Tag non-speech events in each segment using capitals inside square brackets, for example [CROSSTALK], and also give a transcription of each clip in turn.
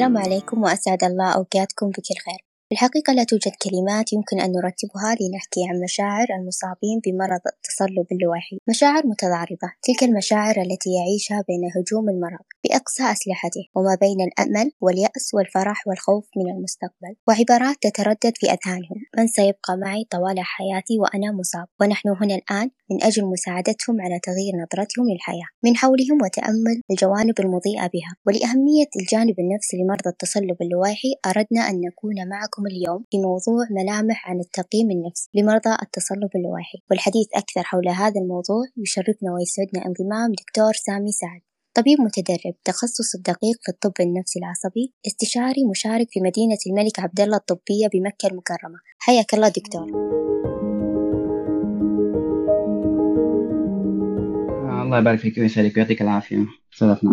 السلام عليكم وأسعد الله أوقاتكم بكل خير. الحقيقة لا توجد كلمات يمكن أن نرتبها لنحكي عن مشاعر المصابين بمرض التصلب اللويحي، مشاعر متضاربة، تلك المشاعر التي يعيشها بين هجوم المرض بأقصى أسلحته وما بين الأمل واليأس والفرح والخوف من المستقبل، وعبارات تتردد في أذهانهم. من سيبقى معي طوال حياتي وأنا مصاب، ونحن هنا الآن من أجل مساعدتهم على تغيير نظرتهم للحياة. من حولهم وتأمل الجوانب المضيئة بها. ولأهمية الجانب النفسي لمرضى التصلب اللويحي أردنا أن نكون معكم اليوم في موضوع ملامح عن التقييم النفسي لمرضى التصلب اللويحي والحديث أكثر حول هذا الموضوع يشرفنا ويسعدنا انضمام دكتور سامي سعد طبيب متدرب تخصص الدقيق في الطب النفسي العصبي استشاري مشارك في مدينة الملك عبد الله الطبية بمكة المكرمة. حياك الله دكتور. الله يبارك فيك ويسعدك ويعطيك العافية. صدقنا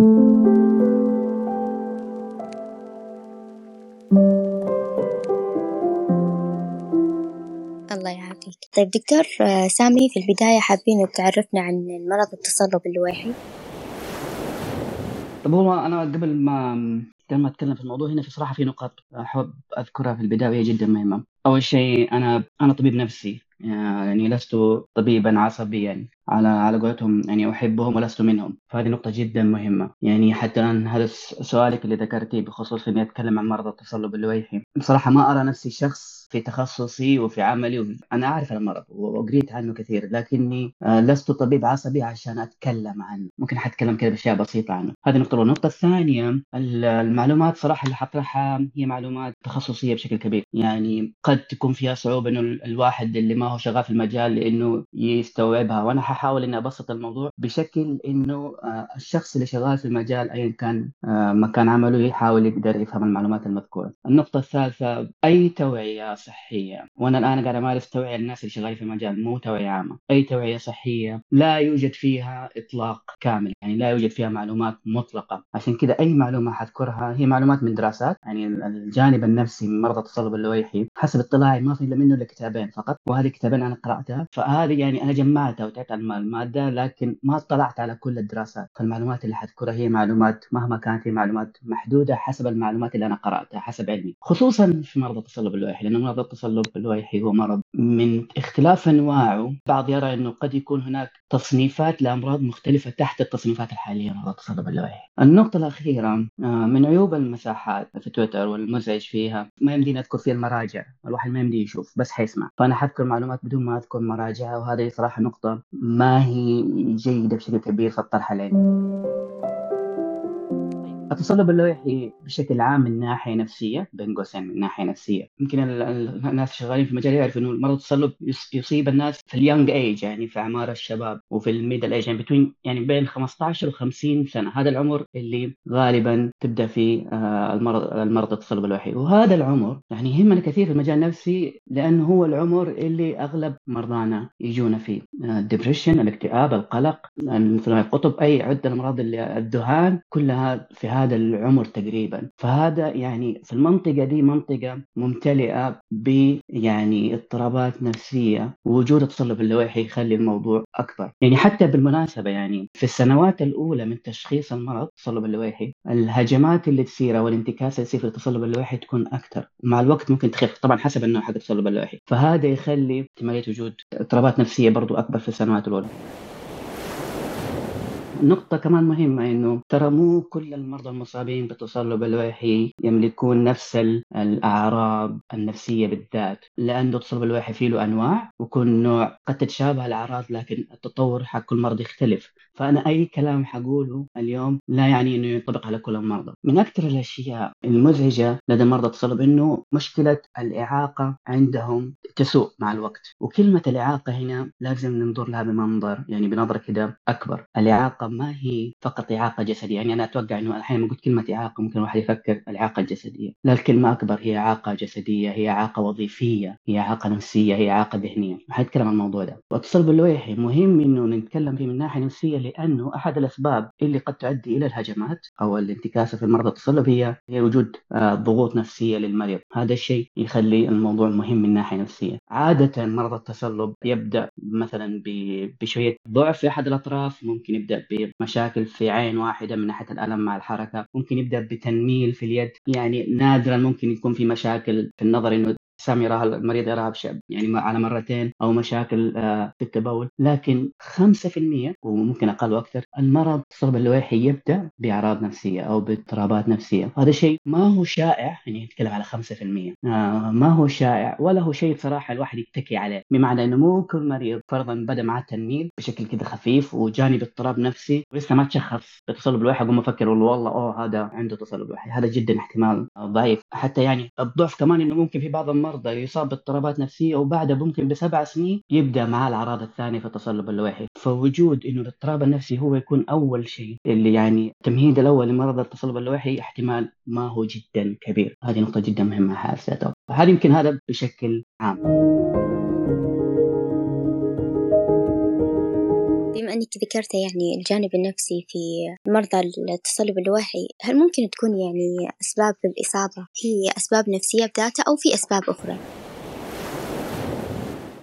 الله يعافيك. طيب دكتور آه، سامي في البداية حابين تعرفنا عن المرض التصلب اللويحي؟ طب هو أنا قبل ما قبل ما أتكلم في الموضوع هنا في صراحة في نقاط أحب أذكرها في البداية وهي جدا مهمة. أول شيء أنا أنا طبيب نفسي يعني لست طبيبا عصبيا. على على قولتهم يعني أحبهم ولست منهم. فهذه نقطة جدا مهمة. يعني حتى الآن هذا سؤالك اللي ذكرتيه بخصوص إني أتكلم عن مرضى التصلب اللويحي بصراحة ما أرى نفسي شخص في تخصصي وفي عملي وفي... أنا أعرف المرض وقريت عنه كثير لكني آه، لست طبيب عصبي عشان أتكلم عنه. ممكن حتكلم كذا بأشياء بسيطة عنه. هذه نقطة. النقطه الثانية المعلومات صراحة اللي حطرحها هي معلومات تخصصية بشكل كبير. يعني قد تكون فيها صعوبة إنه الواحد اللي ما هو شغال في المجال لأنه يستوعبها. وأنا ححاول إني أبسط الموضوع بشكل إنه آه، الشخص اللي شغال في المجال ايا كان آه، مكان عمله يحاول يقدر يفهم المعلومات المذكورة. النقطة الثالثة أي توعية صحية؟ وأنا الآن قاعد أمارس توعية للناس اللي شغالين في المجال مو توعية عامة، أي توعية صحية؟ لا يوجد فيها إطلاق كامل، يعني لا يوجد فيها معلومات مطلقة، عشان كذا أي معلومة حذكرها هي معلومات من دراسات، يعني الجانب النفسي من مرضى التصلب اللويحي حسب اطلاعي ما في إلا منه إلا كتابين فقط، وهذه كتابين أنا قرأتها، فهذه يعني أنا جمعتها وتعبت الماده لكن ما اطلعت على كل الدراسات، فالمعلومات اللي حذكرها هي معلومات مهما كانت هي معلومات محدودة حسب المعلومات اللي أنا قرأتها حسب علمي، خصوصا في مرضى التصلب اللويحي لأن مرض التصلب اللويحي هو مرض من اختلاف أنواعه، بعض يرى إنه قد يكون هناك تصنيفات لأمراض مختلفة تحت التصنيفات الحالية مرض التصلب اللويحي. النقطة الأخيرة آه، من عيوب المساحات في تويتر والمزعج فيها ما يمديني أذكر فيها المراجع، الواحد ما يمدي يشوف بس حيسمع، فأنا حذكر معلومات بدون ما أذكر مراجعها وهذه صراحة نقطة ما هي جيدة بشكل كبير في الطرح العلمي. التصلب اللويحي بشكل عام من ناحية نفسية بين قوسين من ناحية نفسية. يمكن الناس شغالين في المجال يعرفوا إنه مرض التصلب يصيب الناس في ال young age يعني في أعمار الشباب وفي ال middle age يعني بين يعني بين 15 و 50 سنة. هذا العمر اللي غالبا تبدأ فيه آه، المرض المرض التصلب اللويحي. وهذا العمر يعني يهمنا كثير في المجال النفسي لأنه هو العمر اللي أغلب مرضانا يجونا فيه. ال depression الاكتئاب القلق مثلا القطب أي عادة الأمراض اللي الذهان كلها في هذا العمر تقريبا. فهذا يعني في المنطقة دي منطقة ممتلئة ب يعني اضطرابات نفسية ووجود التصلب اللويحي يخلي الموضوع أكبر. يعني حتى بالمناسبة يعني في السنوات الأولى من تشخيص المرض التصلب اللويحي الهجمات اللي تصير أو الانتكاسة اللي تصير في التصلب اللويحي تكون أكثر مع الوقت ممكن تخف. طبعا حسب النوع حق التصلب اللويحي فهذا يخلي احتمالية وجود اضطرابات نفسية برضو أكبر في السنوات الأولى. نقطة كمان مهمة إنه ترى مو كل المرضى المصابين بالتصلب الوحي يملكون نفس الأعراض النفسية بالذات. لأن التصلب الوحي فيه له أنواع وكل نوع قد تتشابه الأعراض لكن التطور حق كل مرض يختلف. فأنا أي كلام حقوله اليوم لا يعني إنه ينطبق على كل المرضى. من أكثر الأشياء المزعجة لدى مرضى التصلب إنه مشكلة الإعاقة عندهم تسوء مع الوقت. وكلمة الإعاقة هنا لازم ننظر لها بمنظر يعني بنظرة كده أكبر. الإعاقة ما هي فقط إعاقة جسدية. يعني أنا أتوقع أنه أحيانا قلت كلمة إعاقة ممكن الواحد يفكر الإعاقة الجسدية. لا الكلمة أكبر هي إعاقة جسدية هي إعاقة وظيفية هي إعاقة نفسية هي إعاقة ذهنية. حنتكلم عن الموضوع ده. والتصلب اللويحي مهم إنه نتكلم فيه من ناحية نفسية لأنه أحد الأسباب اللي قد تؤدي إلى الهجمات أو الانتكاسة في مرضى التصلب هي هي وجود آه، ضغوط نفسية للمريض. هذا الشيء يخلي الموضوع مهم من ناحية نفسية. عادة مرضى التصلب يبدأ مثلا بشوية ضعف في أحد الأطراف ممكن يبدأ ب في مشاكل في عين واحدة من ناحية الألم مع الحركة. ممكن يبدأ بتنميل في اليد. يعني نادرا ممكن يكون في مشاكل في النظر إنه سام يراها المريض يراها يعني على مرتين أو مشاكل آه، في التبول. لكن 5% وممكن أقل وأكثر المرض الصلب اللويحي يبدأ بأعراض نفسية أو باضطرابات نفسية. هذا شيء ما هو شائع يعني نتكلم على 5% آه، ما هو شائع ولا هو شيء صراحة الواحد يتكي عليه بمعنى إنه مو كل مريض فرضا بدأ معاه تنميل بشكل كذا خفيف وجاني باضطراب نفسي ولسه ما تشخص. بتصلب الوحي اقوم أفكر والله أوه هذا عنده تصلب وحي هذا جدا احتمال ضعيف. حتى يعني الضعف كمان إنه ممكن في بعض المرضى يصاب باضطرابات نفسية وبعدها ممكن بسبع سنين يبدأ معاه الأعراض الثانية في التصلب اللوحي. فوجود إنه الاضطراب النفسي هو يكون أول شيء. اللي يعني التمهيد الأول لمرض التصلب اللوحي احتمال ما هو جدا كبير. هذه نقطة جدا مهمة حاسة. فهذا يمكن هذا بشكل عام. بما أنك ذكرت يعني الجانب النفسي في مرضى التصلب الوحي. هل ممكن تكون يعني أسباب الإصابة هي أسباب نفسية بذاتها أو في أسباب أخرى؟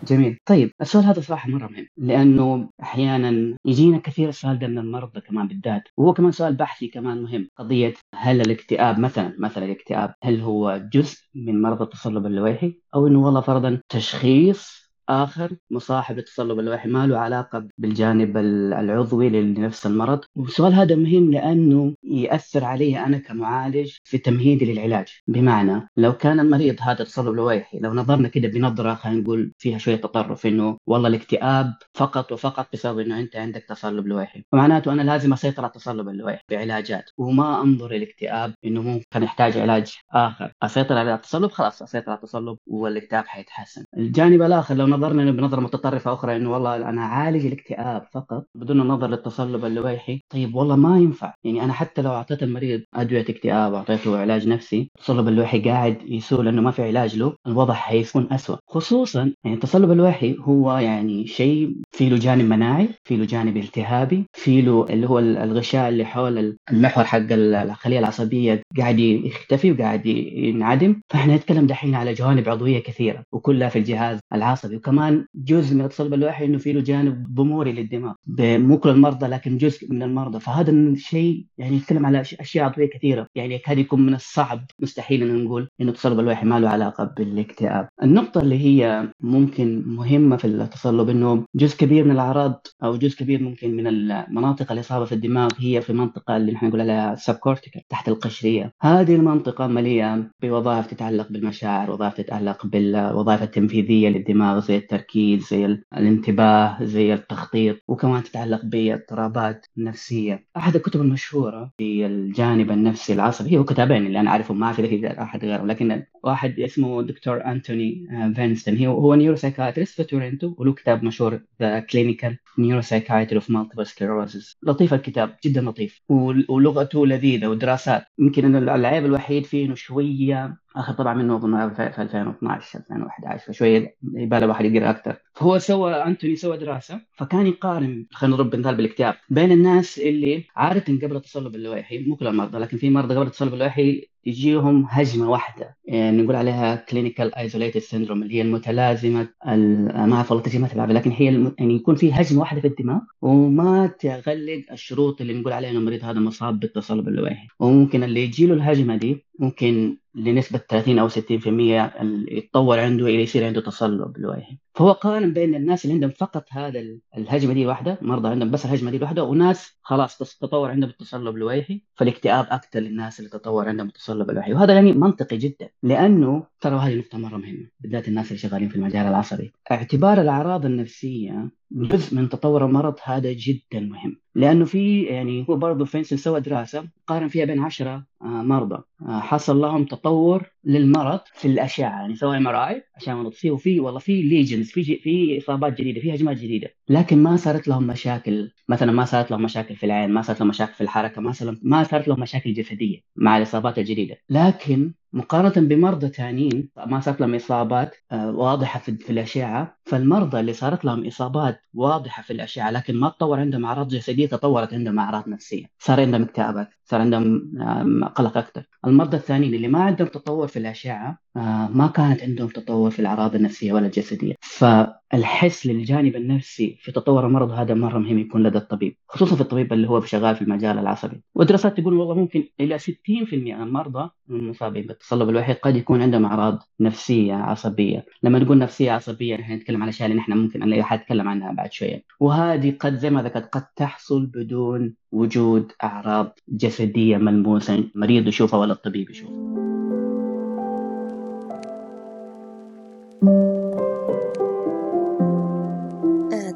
جميل. طيب السؤال هذا صراحة مرة مهم لأنه أحيانا يجينا كثير السؤال ده من المرضى كمان بالذات. وهو كمان سؤال بحثي كمان مهم. قضية هل الاكتئاب مثلا مثلا الاكتئاب هل هو جزء من مرض التصلب اللويحي أو إنه والله فرضا تشخيص آخر مصاحب للتصلب اللوحي ما له علاقة بالجانب العضوي لنفس المرض. والسؤال هذا مهم لأنه يأثر علي أنا كمعالج في تمهيدي للعلاج. بمعنى لو كان المريض هذا تصلب لويحي لو نظرنا كده بنظرة خلينا نقول فيها شوية تطرف إنه والله الاكتئاب فقط وفقط بسبب إنه أنت عندك تصلب لويحي فمعناته أنا لازم أسيطر على التصلب اللويحي بعلاجات وما أنظر الاكتئاب إنه ممكن يحتاج علاج آخر. أسيطر على التصلب؟ خلاص أسيطر على التصلب والإكتئاب حيتحسن. الجانب الآخر لو نظرنا بنظرة متطرفة أخرى إنه والله أنا أعالج الاكتئاب فقط بدون النظر للتصلب اللويحي. طيب والله ما ينفع. يعني أنا حتى لو أعطيت المريض أدوية اكتئاب واعطيته علاج نفسي التصلب اللويحي قاعد يسوء لأنه ما في علاج له الوضع حيكون اسوء خصوصا يعني التصلب اللويحي هو يعني شيء في له جانب مناعي في له جانب التهابي في له اللي هو الغشاء اللي حول المحور حق الخلية العصبية قاعد يختفي وقاعد ينعدم. فإحنا نتكلم دحين على جوانب عضوية كثيرة وكلها في الجهاز العصبي. وكمان جزء من التصلب اللوحي إنه في له جانب ضموري للدماغ. مو كل المرضى لكن جزء من المرضى. فهذا الشيء يعني يتكلم على اشياء عضوية كثيرة. يعني يكاد يكون من الصعب. مستحيل ان نقول إنه التصلب اللوحي ما له علاقة بالاكتئاب. النقطة اللي هي ممكن مهمة في التصلب إنه جزء كبير من الأعراض أو جزء كبير ممكن من المناطق الاصابه في الدماغ هي في منطقة اللي نحن نقول عليها سب تحت القشرية. هذه المنطقة مليئة بوظائف تتعلق بالمشاعر وظائف تتعلق بالوظائف التنفيذية للدماغ زي التركيز التركيز زي الانتباه زي التخطيط وكمان تتعلق باضطرابات نفسية. أحد الكتب المشهورة في الجانب النفسي العصبي هو كتابين اللي أنا أعرفهم ما في أحد غيره لكن واحد اسمه دكتور أنتوني فينستون. هو neuropsychiatrist في تورنتو وله كتاب مشهور The Clinical Neuropsychiatry of Multiple Sclerosis لطيف الكتاب جدا لطيف ولغته لذيذة ودراسات. يمكن العيب الوحيد فيه إنه شوية آخر طبعا منه أظن في 2012 2011 فشويه يبى له الواحد يقرأ أكثر. فهو سوى أنتوني سوى دراسة فكان يقارن خلينا نضرب مثال بالاكتئاب بين الناس اللي عاده قبل التصلب اللويحي مو كل المرضى لكن في مرضى قبل التصلب اللويحي يجيهم هجمة واحدة. يعني نقول عليها clinically isolated syndrome اللي هي المتلازمة ما أعرف والله ما تلعب لكن هي الم... يعني يكون في هجمة واحدة في الدماغ وما تغلق الشروط اللي نقول عليها إنه المريض هذا مصاب بالتصلب اللويحي وممكن اللي يجي له الهجمة دي ممكن لنسبة 30 أو 60% يتطور عنده إلى يصير عنده تصلب لويحي فهو قارن بين الناس اللي عندهم فقط هذا الهجمة دي واحدة مرضى عندهم بس الهجمة دي واحدة وناس خلاص تطور عندهم التصلب لويحي فالاكتئاب أكثر للناس اللي تطور عندهم التصلب الويحي وهذا يعني منطقي جدا لأنه ترى هذه نقطة مرة مهمة بالذات الناس اللي شغالين في المجال العصبي. اعتبار الأعراض النفسية جزء من تطور المرض هذا جدا مهم. لأنه في يعني هو برضه فينسن سوى دراسة قارن فيها بين 10 آه، مرضى. آه، حصل لهم تطور للمرض في الأشعة. يعني سوى MRI عشان مغناطيسيه وفي والله في lesions في في إصابات جديدة في هجمات جديدة. لكن ما صارت لهم مشاكل. مثلا ما صارت لهم مشاكل في العين ما صارت لهم مشاكل في الحركة ما ما صارت لهم مشاكل جسدية مع الإصابات الجديدة. لكن مقارنة بمرضى ثانيين ما صارت لهم إصابات آه، واضحة في الأشعة. فالمرضى اللي صارت لهم إصابات واضحة في الأشعة لكن ما تطور عندهم أعراض جسدية تطورت عندهم أعراض نفسية. صار عندهم اكتئابات صار عندهم قلق أكثر المرضى الثانيين اللي ما عندهم تطور في الأشعة آه، ما كانت عندهم تطور في الأعراض النفسية ولا الجسدية. فالحس للجانب النفسي في تطور المرض هذا مرة مهم يكون لدى الطبيب خصوصا في الطبيب اللي هو شغال في المجال العصبي. والدراسات تقول والله ممكن إلى 60% من المرضى المصابين بالتصلب الوحي قد يكون عندهم أعراض نفسية عصبية. لما نقول نفسية عصبية نحن نتكلم عن أشياء اللي نحن ممكن نلاقي حد يتكلم عنها بعد شوية. وهذه قد زي ما ذكرت قد تحصل بدون وجود أعراض جسدية ملموسة المريض يشوفها ولا الطبيب يشوفها.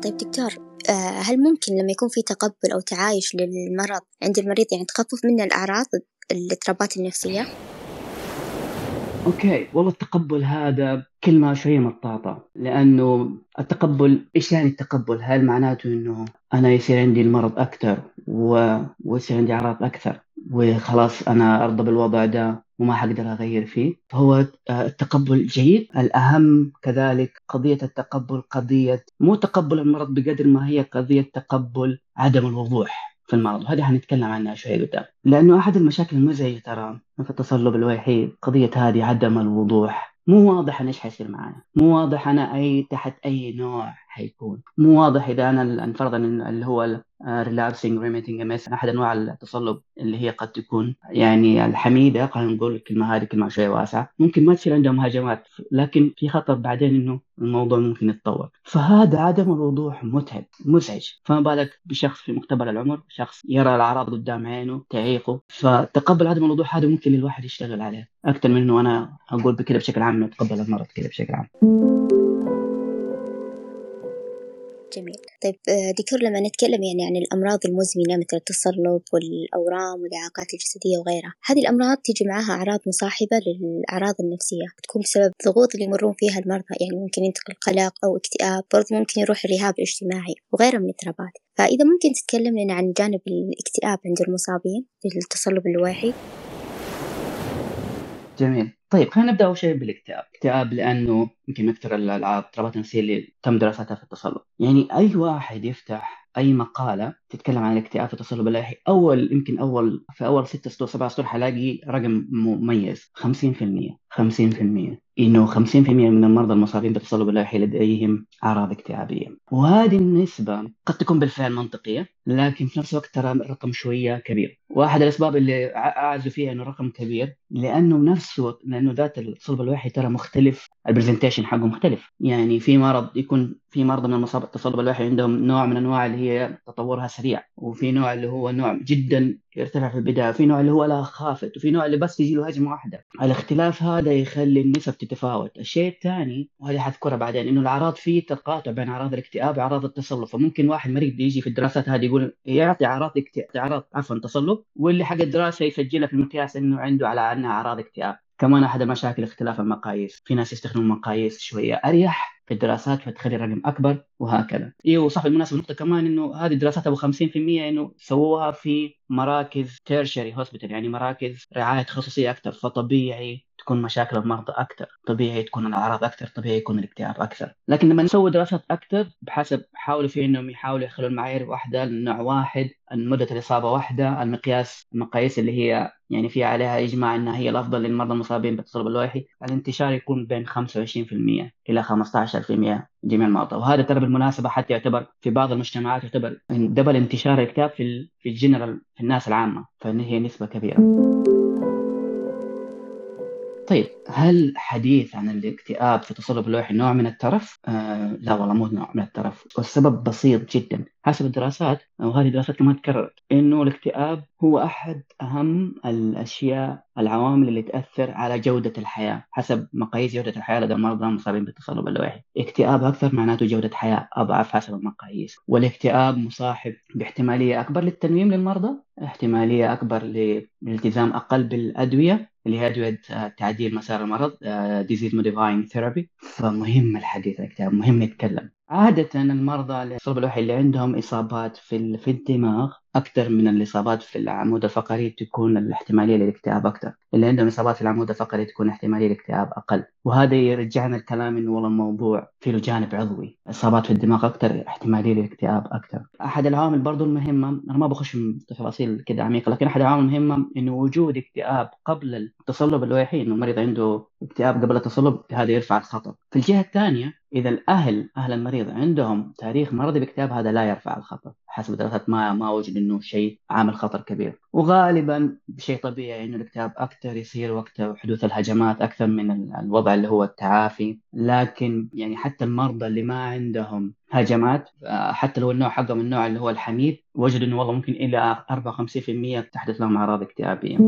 طيب دكتور آه، هل ممكن لما يكون في تقبل أو تعايش للمرض عند المريض يعني تخفف منه الأعراض الاضطرابات النفسية؟ أوكي والله التقبل هذا كلمة شوية مطاطة لأنه التقبل إيش يعني التقبل؟ هل معناته إنه أنا يصير عندي المرض أكثر و... ويصير عندي أعراض أكثر وخلاص أنا أرضى بالوضع ده وما حقدر أغير فيه. فهو آه، التقبل جيد. الأهم كذلك قضية التقبل قضية مو تقبل المرض بقدر ما هي قضية تقبل عدم الوضوح في المرض. وهذه حنتكلم عنها شوي قدام. لأنه أحد المشاكل المزعجة ترى في التصلب الوحيد قضية هذه عدم الوضوح. مو واضح أنا إيش حيصير معنا. مو واضح أنا أي تحت أي نوع. حيكون. مو واضح إذا أنا نفرض اللي هو relapsing remitting MS أحد أنواع التصلب اللي هي قد تكون يعني الحميدة خلينا نقول الكلمة هذه كلمة شوية واسعة. ممكن ما تصير عندهم هجمات لكن في خطر بعدين إنه الموضوع ممكن يتطور. فهذا عدم الوضوح متعب مزعج. فما بالك بشخص في مقتبل العمر شخص يرى الأعراض قدام عينه تعيقه. فتقبل عدم الوضوح هذا ممكن الواحد يشتغل عليه أكثر من إنه أنا أقول بكذا بشكل عام نتقبل المرض كذا بشكل عام. جميل. طيب آه، دكتور لما نتكلم يعني عن الأمراض المزمنة مثل التصلب والأورام والإعاقات الجسدية وغيرها هذه الأمراض تيجي معها أعراض مصاحبة للأعراض النفسية تكون بسبب الضغوط اللي يمرون فيها المرضى يعني ممكن ينتقل قلق أو اكتئاب برضه ممكن يروح الرهاب الاجتماعي وغيرها من الاضطرابات فإذا ممكن تتكلم لنا عن جانب الاكتئاب عند المصابين بالتصلب اللويحي جميل. طيب خلينا نبدأ أول شيء بالاكتئاب، اكتئاب لأنه يمكن من أكثر الاضطرابات النفسية اللي تم دراستها في التصلب، يعني أي واحد يفتح أي مقالة تتكلم عن الاكتئاب في التصلب اللائحي أول يمكن أول في أول ست سطور سبع سطور حلاقي رقم مميز 50% 50% إنه 50% من المرضى المصابين بالتصلب اللائحي لديهم أعراض اكتئابية. وهذه النسبة قد تكون بالفعل منطقية لكن في نفس الوقت ترى رقم شوية كبير. واحد الأسباب اللي اعزوا فيها إنه رقم كبير لأنه نفسه لأنه ذات الصلب الوحي ترى مختلف. البرزنتيشن حقه مختلف. يعني في مرض يكون في مرضى من المصاب التصلب الوحي عندهم نوع من أنواع اللي هي تطورها سريع وفي نوع اللي هو نوع جدا يرتفع في البداية وفي نوع اللي هو لا خافت وفي نوع اللي بس تجي له هجمة واحدة. الاختلاف هذا يخلي النسب تتفاوت. الشيء الثاني وهذه حذكرها بعدين إنه الأعراض في تقاطع بين أعراض الاكتئاب وأعراض التصلب. فممكن واحد مريض يجي في الدراسات هذه يقول يعطي أعراض أعراض عفوا تصلب واللي حق الدراسة يسجلها في المقياس إنه عنده على أنها أعراض اكتئاب. كمان أحد المشاكل اختلاف المقاييس. في ناس يستخدموا مقاييس شوية أريح في الدراسات فتخلي الرقم أكبر وهكذا. أيوه صح بالمناسبة نقطه كمان إنه هذه الدراسات أبو 50% إنه سووها في مراكز tertiary hospital يعني مراكز رعاية تخصصيه أكثر فطبيعي تكون مشاكل المرضى أكثر طبيعي تكون الأعراض أكثر طبيعي يكون الاكتئاب أكثر. لكن لما نسوي دراسات أكثر بحسب حاولوا في إنهم يحاولوا يخلوا المعايير واحدة نوع واحد مده الإصابة واحدة المقياس المقاييس اللي هي يعني في عليها إجماع إنها هي الأفضل للمرضى المصابين بالتصلب اللوحي الانتشار يكون بين 25% إلى 15% جميع المرضى. وهذا ترى بالمناسبة حتى يعتبر في بعض المجتمعات يعتبر double انتشار الاكتئاب في في الجنرال في الناس العامة فهي نسبة كبيرة. طيب هل حديث عن الاكتئاب في تصلب اللوحي نوع من الترف؟ آه لا والله مو نوع من الترف والسبب بسيط جدا. حسب الدراسات وهذه الدراسات كمان تكررت إنه الاكتئاب هو أحد أهم الأشياء العوامل اللي تأثر على جودة الحياة حسب مقاييس جودة الحياة. لدى المرضى المصابين بالتصلب اللوحي اكتئاب أكثر معناته جودة حياة أضعف حسب المقاييس. والاكتئاب مصاحب باحتمالية أكبر للتنويم للمرضى احتمالية أكبر للالتزام أقل بالأدوية. اللي هي أدوية تعديل مسار المرض disease modifying therapy فمهم الحديث عن مهم نتكلم. عادة المرضى التصلب اللوحي اللي عندهم إصابات في في الدماغ أكثر من الإصابات في العمود الفقري تكون الاحتمالية للاكتئاب أكثر. اللي عندهم إصابات في العمود الفقري تكون احتمالية الاكتئاب أقل. وهذا يرجعنا الكلام إنه والله الموضوع في له جانب عضوي. إصابات في الدماغ أكثر احتمالية للاكتئاب أكثر. أحد العوامل برضو المهمة أنا ما بخش في تفاصيل كده عميقة لكن أحد العوامل المهمة إنه وجود اكتئاب قبل التصلب اللويحي إنه المريض عنده اكتئاب قبل التصلب هذا يرفع الخطر. في الجهة الثانية إذا الأهل أهل المريض عندهم تاريخ مرضي باكتئاب هذا لا يرفع الخطر حسب دراسات ما ما وجد إنه شيء عامل خطر كبير. وغالبا بشيء طبيعي إنه الاكتئاب أكثر يصير وقت حدوث الهجمات أكثر من الوضع اللي هو التعافي. لكن يعني حتى المرضى اللي ما عندهم هجمات حتى لو النوع حقهم النوع اللي هو الحميد وجدوا إنه والله ممكن إلى 54% تحدث لهم أعراض اكتئابية.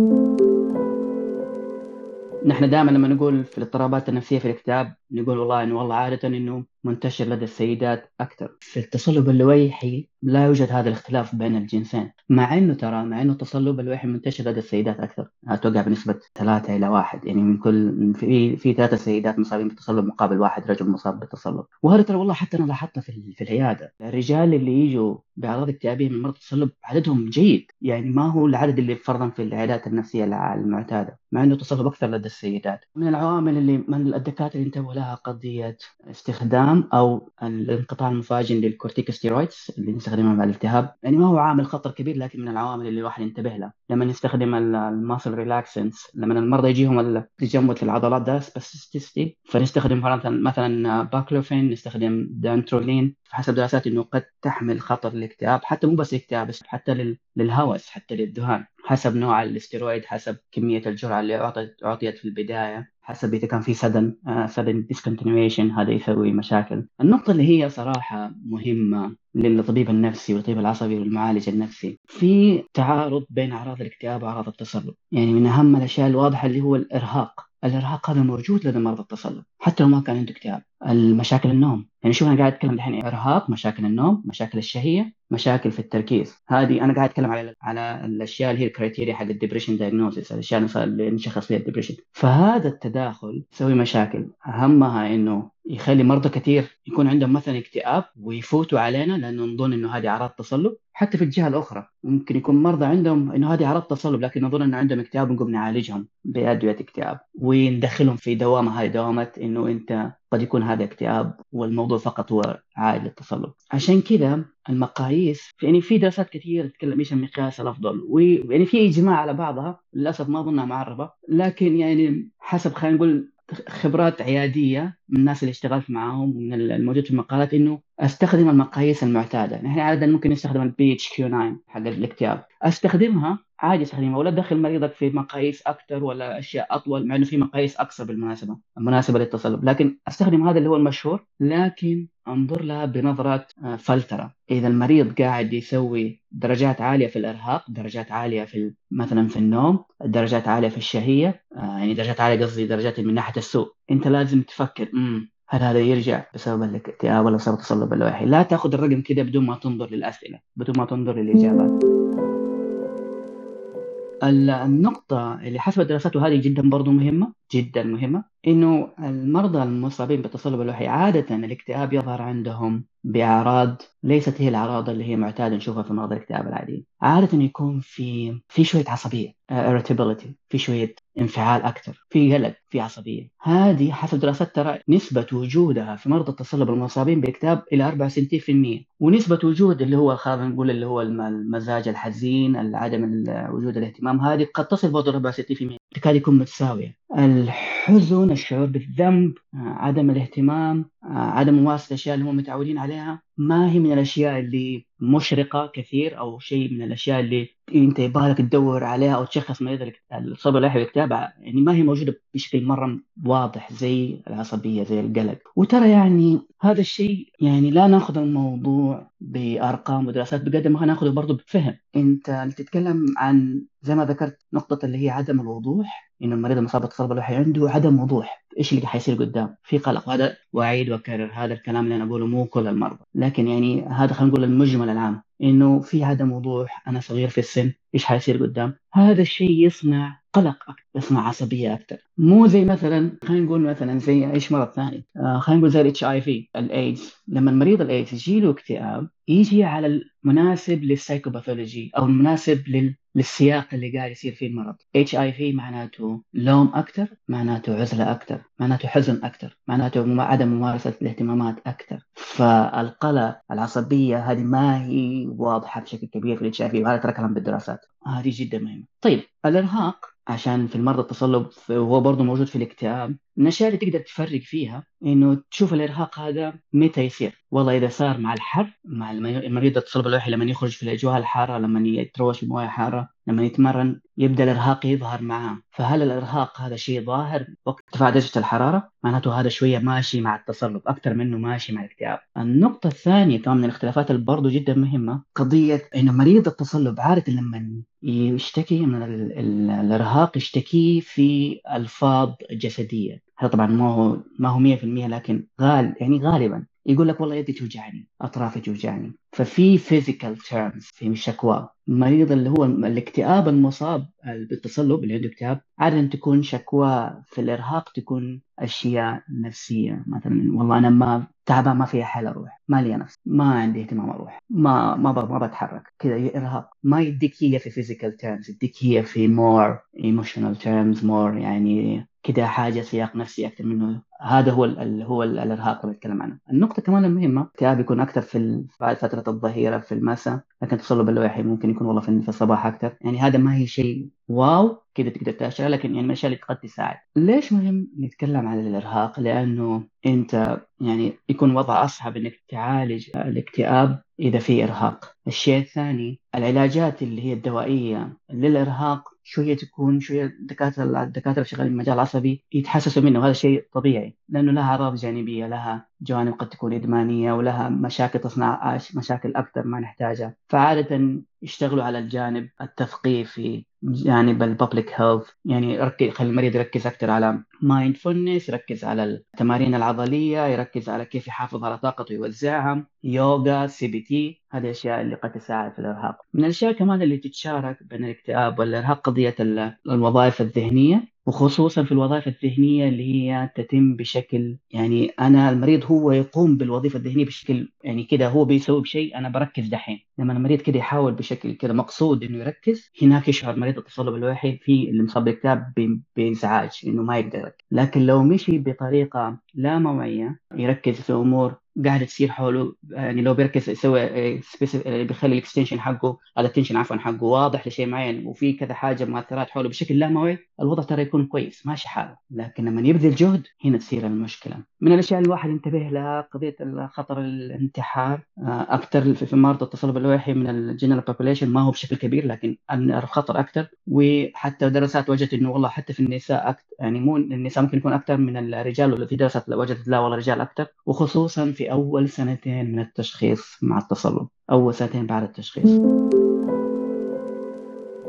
نحن دائما لما نقول في الاضطرابات النفسية في الاكتئاب نقول والله إنه والله عادة إنه منتشر لدى السيدات أكثر. في التصلب اللويحي لا يوجد هذا الاختلاف بين الجنسين مع إنه ترى مع إنه التصلب اللويحي منتشر لدى السيدات أكثر. أتوقع بنسبة ثلاثة إلى واحد يعني من كل في في ثلاثة سيدات مصابين بالتصلب مقابل واحد رجل مصاب بالتصلب. وهذا ترى والله حتى أنا لاحظته في, في العيادة. الرجال اللي يجوا بأعراض اكتئابيه من مرض التصلب عددهم جيد يعني ما هو العدد اللي فرضا في العيادات النفسية المعتادة. مع إنه التصلب أكثر لدى السيدات. من العوامل اللي من الدكاترة انتبهوا لها قضية استخدام أو الانقطاع المفاجئ لل corticosteroids اللي نستخدمها مع الالتهاب. يعني ما هو عامل خطر كبير لكن من العوامل اللي الواحد ينتبه لها. لما نستخدم ال muscle relaxants لما المرضى يجيهم التجمد في العضلات ده spasticity فنستخدم مثلا baclofen نستخدم dantrolene حسب دراسات إنه قد تحمل خطر الاكتئاب حتى مو بس الاكتئاب بس حتى للهوس حتى للذهان حسب نوع الاستيرويد حسب كمية الجرعة اللي اعطت أعطيت في البداية. حسب إذا كان في sudden sudden discontinuation هذا يسوي مشاكل. النقطة اللي هي صراحة مهمة للطبيب النفسي والطبيب العصبي والمعالج النفسي. في تعارض بين أعراض الاكتئاب وأعراض التصلب يعني من أهم الأشياء الواضحة اللي هو الإرهاق. الإرهاق هذا موجود لدى مرضى التصلب حتى لو ما كان عنده اكتئاب. المشاكل النوم. يعني شوف أنا قاعد أتكلم الحين إرهاق مشاكل النوم مشاكل الشهية. مشاكل في التركيز. هذه أنا قاعد أتكلم على على الأشياء اللي هي ال criteria حق ال depression diagnosis الأشياء اللي نشخص فيها ال depression فهذا التداخل يسوي مشاكل. أهمها إنه يخلي مرضى كثير يكون عندهم مثلا اكتئاب ويفوتوا علينا لأنه نظن إنه هذه أعراض تصلب. حتى في الجهة الأخرى ممكن يكون مرضى عندهم إنه هذه أعراض تصلب لكن نظن إنه عندهم اكتئاب ونقوم نعالجهم بأدوية اكتئاب. وندخلهم في دوامة هذه دوامة إنه أنت قد يكون هذا اكتئاب والموضوع فقط هو عائد للتصلب عشان كذا المقاييس يعني في دراسات كثيرة تتكلم إيش المقياس الأفضل ويعني في إجماع على بعضها للأسف ما اظنها معربة لكن يعني حسب خلينا نقول خبرات عيادية من الناس اللي اشتغلت معاهم من الموجود في المقالات إنه أستخدم المقاييس المعتادة، نحن عادة ممكن نستخدم ال PHQ 9 حق الاكتئاب، أستخدمها عادي استخدمها ولا تدخل مريضك في مقاييس أكثر ولا أشياء أطول مع إنه في مقاييس اقصر بالمناسبة المناسبه للتصلب لكن أستخدم هذا اللي هو المشهور لكن أنظر لها بنظرة آه، فلترة. إذا المريض قاعد يسوي درجات عالية في الإرهاق درجات عالية في مثلا في النوم درجات عالية في الشهية آه، يعني درجات عالية قصدي درجات من ناحية السوء. أنت لازم تفكر امم هل هذا يرجع بسبب الاكتئاب ولا بسبب التصلب اللوحي؟ لا تأخذ الرقم كده بدون ما تنظر للأسئلة بدون ما تنظر للإجابات. النقطة اللي حسب الدراسات وهذه جدا برضو مهمة جدا مهمة إنه المرضى المصابين بالتصلب اللوحي عادة الاكتئاب يظهر عندهم. بأعراض ليست هي الأعراض اللي هي معتادة نشوفها في مرضى الاكتئاب العاديين عادة يكون في في شوية عصبية uh, irritability في شوية انفعال أكثر في قلق في عصبية. هذه حسب دراسات ترى نسبة وجودها في مرضى التصلب المصابين باكتئاب إلى 64% ونسبة وجود اللي هو خلينا نقول اللي هو المزاج الحزين عدم وجود الاهتمام هذه قد تصل برضه 64% تكاد يكون متساوية. الحزن الشعور بالذنب عدم الاهتمام عدم ممارسة الأشياء اللي هم متعودين عليها ما هي من الأشياء اللي مشرقة كثير أو شيء من الأشياء اللي أنت يبغى لك تدور عليها أو تشخص مريض الصبر اللي والاكتئاب يعني ما هي موجودة بشكل مرة واضح زي العصبية زي القلق. وترى يعني هذا الشيء يعني لا ناخذ الموضوع بأرقام ودراسات بقدر ما ناخذه برضه بفهم. أنت تتكلم عن زي ما ذكرت نقطة اللي هي عدم الوضوح انه المريض المصاب بالتصلب عنده عدم وضوح. إيش اللي حيصير قدام؟ في قلق. وهذا واعيد واكرر هذا الكلام اللي أنا أقوله مو كل المرضى. لكن يعني هذا خلينا نقول المجمل العام. إنه في عدم وضوح. أنا صغير في السن. إيش حيصير قدام؟ هذا الشيء يصنع قلق أكثر. يصنع عصبية أكثر. مو زي مثلا خلينا نقول مثلا زي إيش مرض ثاني؟ آه خلينا نقول زي ال HIV الايدز لما المريض الايدز يجي له اكتئاب يجي على المناسب لل psychopathology أو المناسب لل للسياق اللي قاعد يصير فيه المرض. HIV معناته لوم أكثر معناته عزلة أكثر معناته حزن أكثر معناته عدم ممارسة الاهتمامات أكثر فالقلق العصبية هذه ما هي واضحة بشكل كبير في الاتش آي في وهذا ترى كلام بالدراسات. هذه جدا مهمة. طيب الإرهاق عشان في المرضى التصلب وهو برضه موجود في الاكتئاب من الاشياء اللي تقدر تفرق فيها إنه تشوف الإرهاق هذا متى يصير. والله إذا صار مع الحر مع المريض التصلب اللوحي لما يخرج في الأجواء الحارة لما يتروش في مويه حاره لما يتمرن يبدأ الإرهاق يظهر معاه. فهل الإرهاق هذا شيء ظاهر وقت ارتفاع درجة الحرارة؟ معناته هذا شوية ماشي مع التصلب أكثر منه ماشي مع الاكتئاب. النقطة الثانية كمان من الاختلافات اللي برضه جدا مهمة قضية إنه مريض التصلب عادة لما يشتكي من الإرهاق يشتكي في ألفاظ جسدية. هذا طبعا ما هو ما هو 100% لكن غال يعني غالبا يقول لك والله يدي توجعني أطرافي توجعني. ففي physical terms في شكوى. المريض اللي هو الاكتئاب المصاب بالتصلب اللي عنده اكتئاب عادة تكون شكوى في الإرهاق تكون أشياء نفسية مثلا. والله أنا أنا تعبان ما في حل أروح. ما لي نفس ما عندي اهتمام أروح ما ما ما بتحرك كذا إرهاق ما يديك هي في physical terms يديك هي في more emotional terms more يعني كده حاجة سياق نفسي أكثر منه هذا هو ال هو ال الإرهاق اللي بتكلم عنه. النقطة كمان المهمة الاكتئاب يكون أكثر في بعد فترة الظهيرة في المساء لكن تصلب اللوحي ممكن يكون والله في الصباح أكثر يعني هذا ما هي شيء واو كده تقدر تاشر لكن يعني من الاشياء اللي قد تساعد. ليش مهم نتكلم عن الإرهاق؟ لأنه أنت يعني يكون وضع أصعب إنك تعالج الاكتئاب إذا في إرهاق. الشيء الثاني العلاجات اللي هي الدوائية للإرهاق شوية تكون شوية الدكاتره الدكاترة شغالين المجال العصبي يتحسسوا منه وهذا شيء طبيعي لأنه لها أعراض جانبية لها جوانب قد تكون إدمانية ولها مشاكل تصنع مشاكل أكثر ما نحتاجها فعادة يشتغلوا على الجانب التثقيفي جانب ال public health يعني يركز يخلي المريض يركز أكثر على mindfulness يركز على التمارين العضلية يركز على كيف يحافظ على طاقته ويوزعها يوغا CBT هذه الاشياء اللي قد تساعد في الإرهاق. من الأشياء كمان اللي تتشارك بين الإكتئاب والإرهاق قضية الوظائف الذهنية. وخصوصا في الوظائف الذهنية اللي هي تتم بشكل يعني أنا المريض هو يقوم بالوظيفة الذهنية بشكل يعني كده هو بيسوي بشيء أنا بركز دحين. لما المريض كده يحاول بشكل كده مقصود إنه يركز هناك يشعر مريض التصلب اللويحي في اللي مصاب باكتئاب بانزعاج إنه ما يقدر لكن لو مشي بطريقة لا موعية يركز في أمور قاعدة تصير حوله يعني لو بيركز يسوي بيخلي ال extension حقه ال attention عفوا حقه واضح لشيء معين وفي كذا حاجة مؤثرات حوله بشكل لا موعي الوضع ترى يكون كويس ماشي حاله. لكن لما يبذل جهد هنا تصير المشكلة. من الأشياء اللي الواحد ينتبه لها قضية خطر الانتحار أكثر في مرضى التصلب اللوحي من ال general population ما هو بشكل كبير لكن الخطر أكثر. وحتى دراسات وجدت إنه والله حتى في النساء أكثر يعني مو النساء ممكن يكون أكثر من الرجال ولا في دراسات وجدت لا والله الرجال أكثر. وخصوصا في أول سنتين من التشخيص مع التصلب. أول سنتين بعد التشخيص.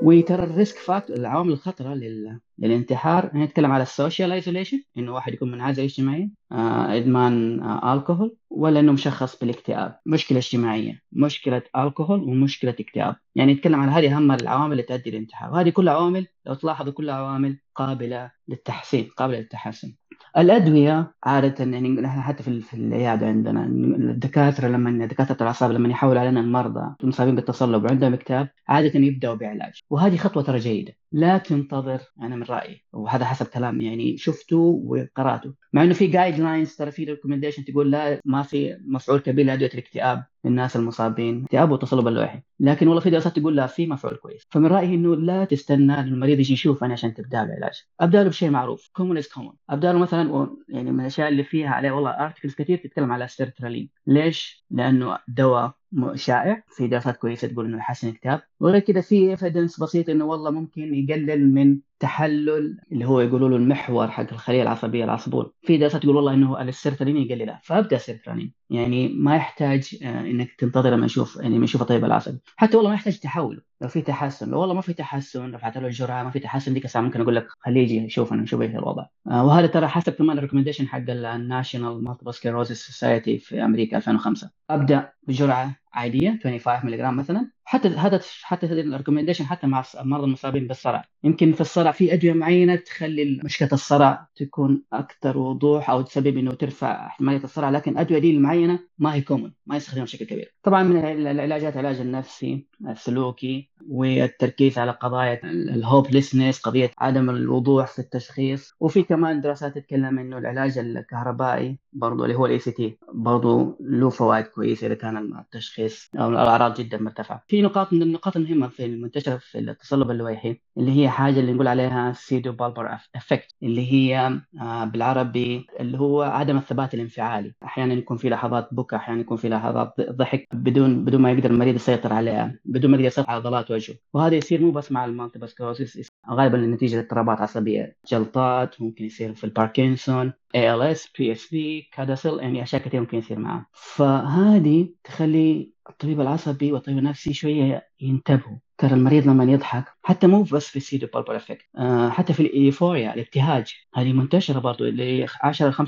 وترى ال risk factor العوامل الخطرة لل... للانتحار. نتكلم على ال social isolation إنه واحد يكون منعزل اجتماعيا آه، إدمان آه، الكحول ولا إنه مشخص بالاكتئاب. مشكلة اجتماعية مشكلة الكحول ومشكلة اكتئاب. يعني نتكلم على هذه أهم العوامل اللي تؤدي للانتحار. وهذه كلها عوامل لو تلاحظوا كلها عوامل قابلة للتحسين قابلة للتحسن. الأدوية عادة يعني نحن حتى في, في العيادة عندنا الدكاترة لما دكاترة الأعصاب لما يحولوا علينا المرضى المصابين بالتصلب وعندهم اكتئاب عادة يبدأوا بعلاج. وهذه خطوة ترى جيدة. لا تنتظر أنا من رأيي وهذا حسب كلام يعني شفته وقرأته. مع إنه في guidelines ترى في recommendation تقول لا ما في مفعول كبير لأدوية الاكتئاب. للناس المصابين. اكتئاب وتصلب اللوحي لكن والله في دراسات تقول لا في مفعول كويس. فمن رأيي إنه لا تستنى المريض يجي يشوف أنا عشان تبدأ له علاج. أبدأ له بشيء معروف common is common أبدأ له مثلا يعني من الأشياء اللي فيها عليه والله articles كثير تتكلم على السيرترالين ليش؟ لأنه دواء شائع في دراسات كويسة تقول إنه يحسن الاكتئاب وغير كذا في evidence بسيط إنه والله ممكن يقلل من تحلل اللي هو يقولوا له المحور حق الخلية العصبية العصبون. في دراسات تقول والله إنه السيرترالين يقللها فأبدأ سيرترالين يعني ما يحتاج آه، إنك تنتظر لما نشوف يعني لما نشوف الطبيب العصبي. حتى والله ما يحتاج تحوله لو في تحسن لو والله ما في تحسن رفعت له الجرعة ما في تحسن ديك الساعة ممكن أقول لك خليه يجي يشوفنا نشوف إيش الوضع آه وهذا ترى حسب كمان ال recommendation حق ال National Multiple Sclerosis Society في أمريكا 2005 أبدأ بجرعة عادية 25 ملغ مثلا. حتى هذا حتى ال recommendation حتى مع المرضى المصابين بالصرع. يمكن في الصرع في أدوية معينة تخلي مشكلة الصرع تكون أكثر وضوح أو تسبب إنه ترفع احتماليه الصرع لكن الادويه دي المعينه ما هي common ما يستخدمها بشكل كبير. طبعا من العلاجات العلاج النفسي السلوكي والتركيز على قضايا ال hopelessness قضية عدم الوضوح في التشخيص. وفي كمان دراسات تتكلم إنه العلاج الكهربائي برضه اللي هو ال ECT برضه له فوائد كويسة إذا كان التشخيص أو الأعراض جدا مرتفعة. في نقاط من النقاط المهمة في المنتشره في التصلب اللويحي اللي هي حاجة اللي نقول عليها pseudobulbar affect اللي هي آه، بالعربي اللي هو عدم الثبات الانفعالي، أحيانا يكون في لحظات بكى، أحيانا يكون في لحظات ضحك بدون بدون ما يقدر المريض يسيطر عليها، بدون ما يقدر يسيطر على عضلات وجهه، وهذا يصير مو بس مع ال multiple غالبا نتيجه اضطرابات عصبية، جلطات ممكن يصير في الباركنسون ALS PSP CADASIL يعني أشياء كثير ممكن يصير معه. فهذه تخلي الطبيب العصبي والطبيب النفسي شوية ينتبهوا. ترى المريض لما يضحك حتى مو بس في ال pseudobulbar affect آه حتى في ال euphoria الابتهاج. هذه منتشرة برضو اللي 10 25%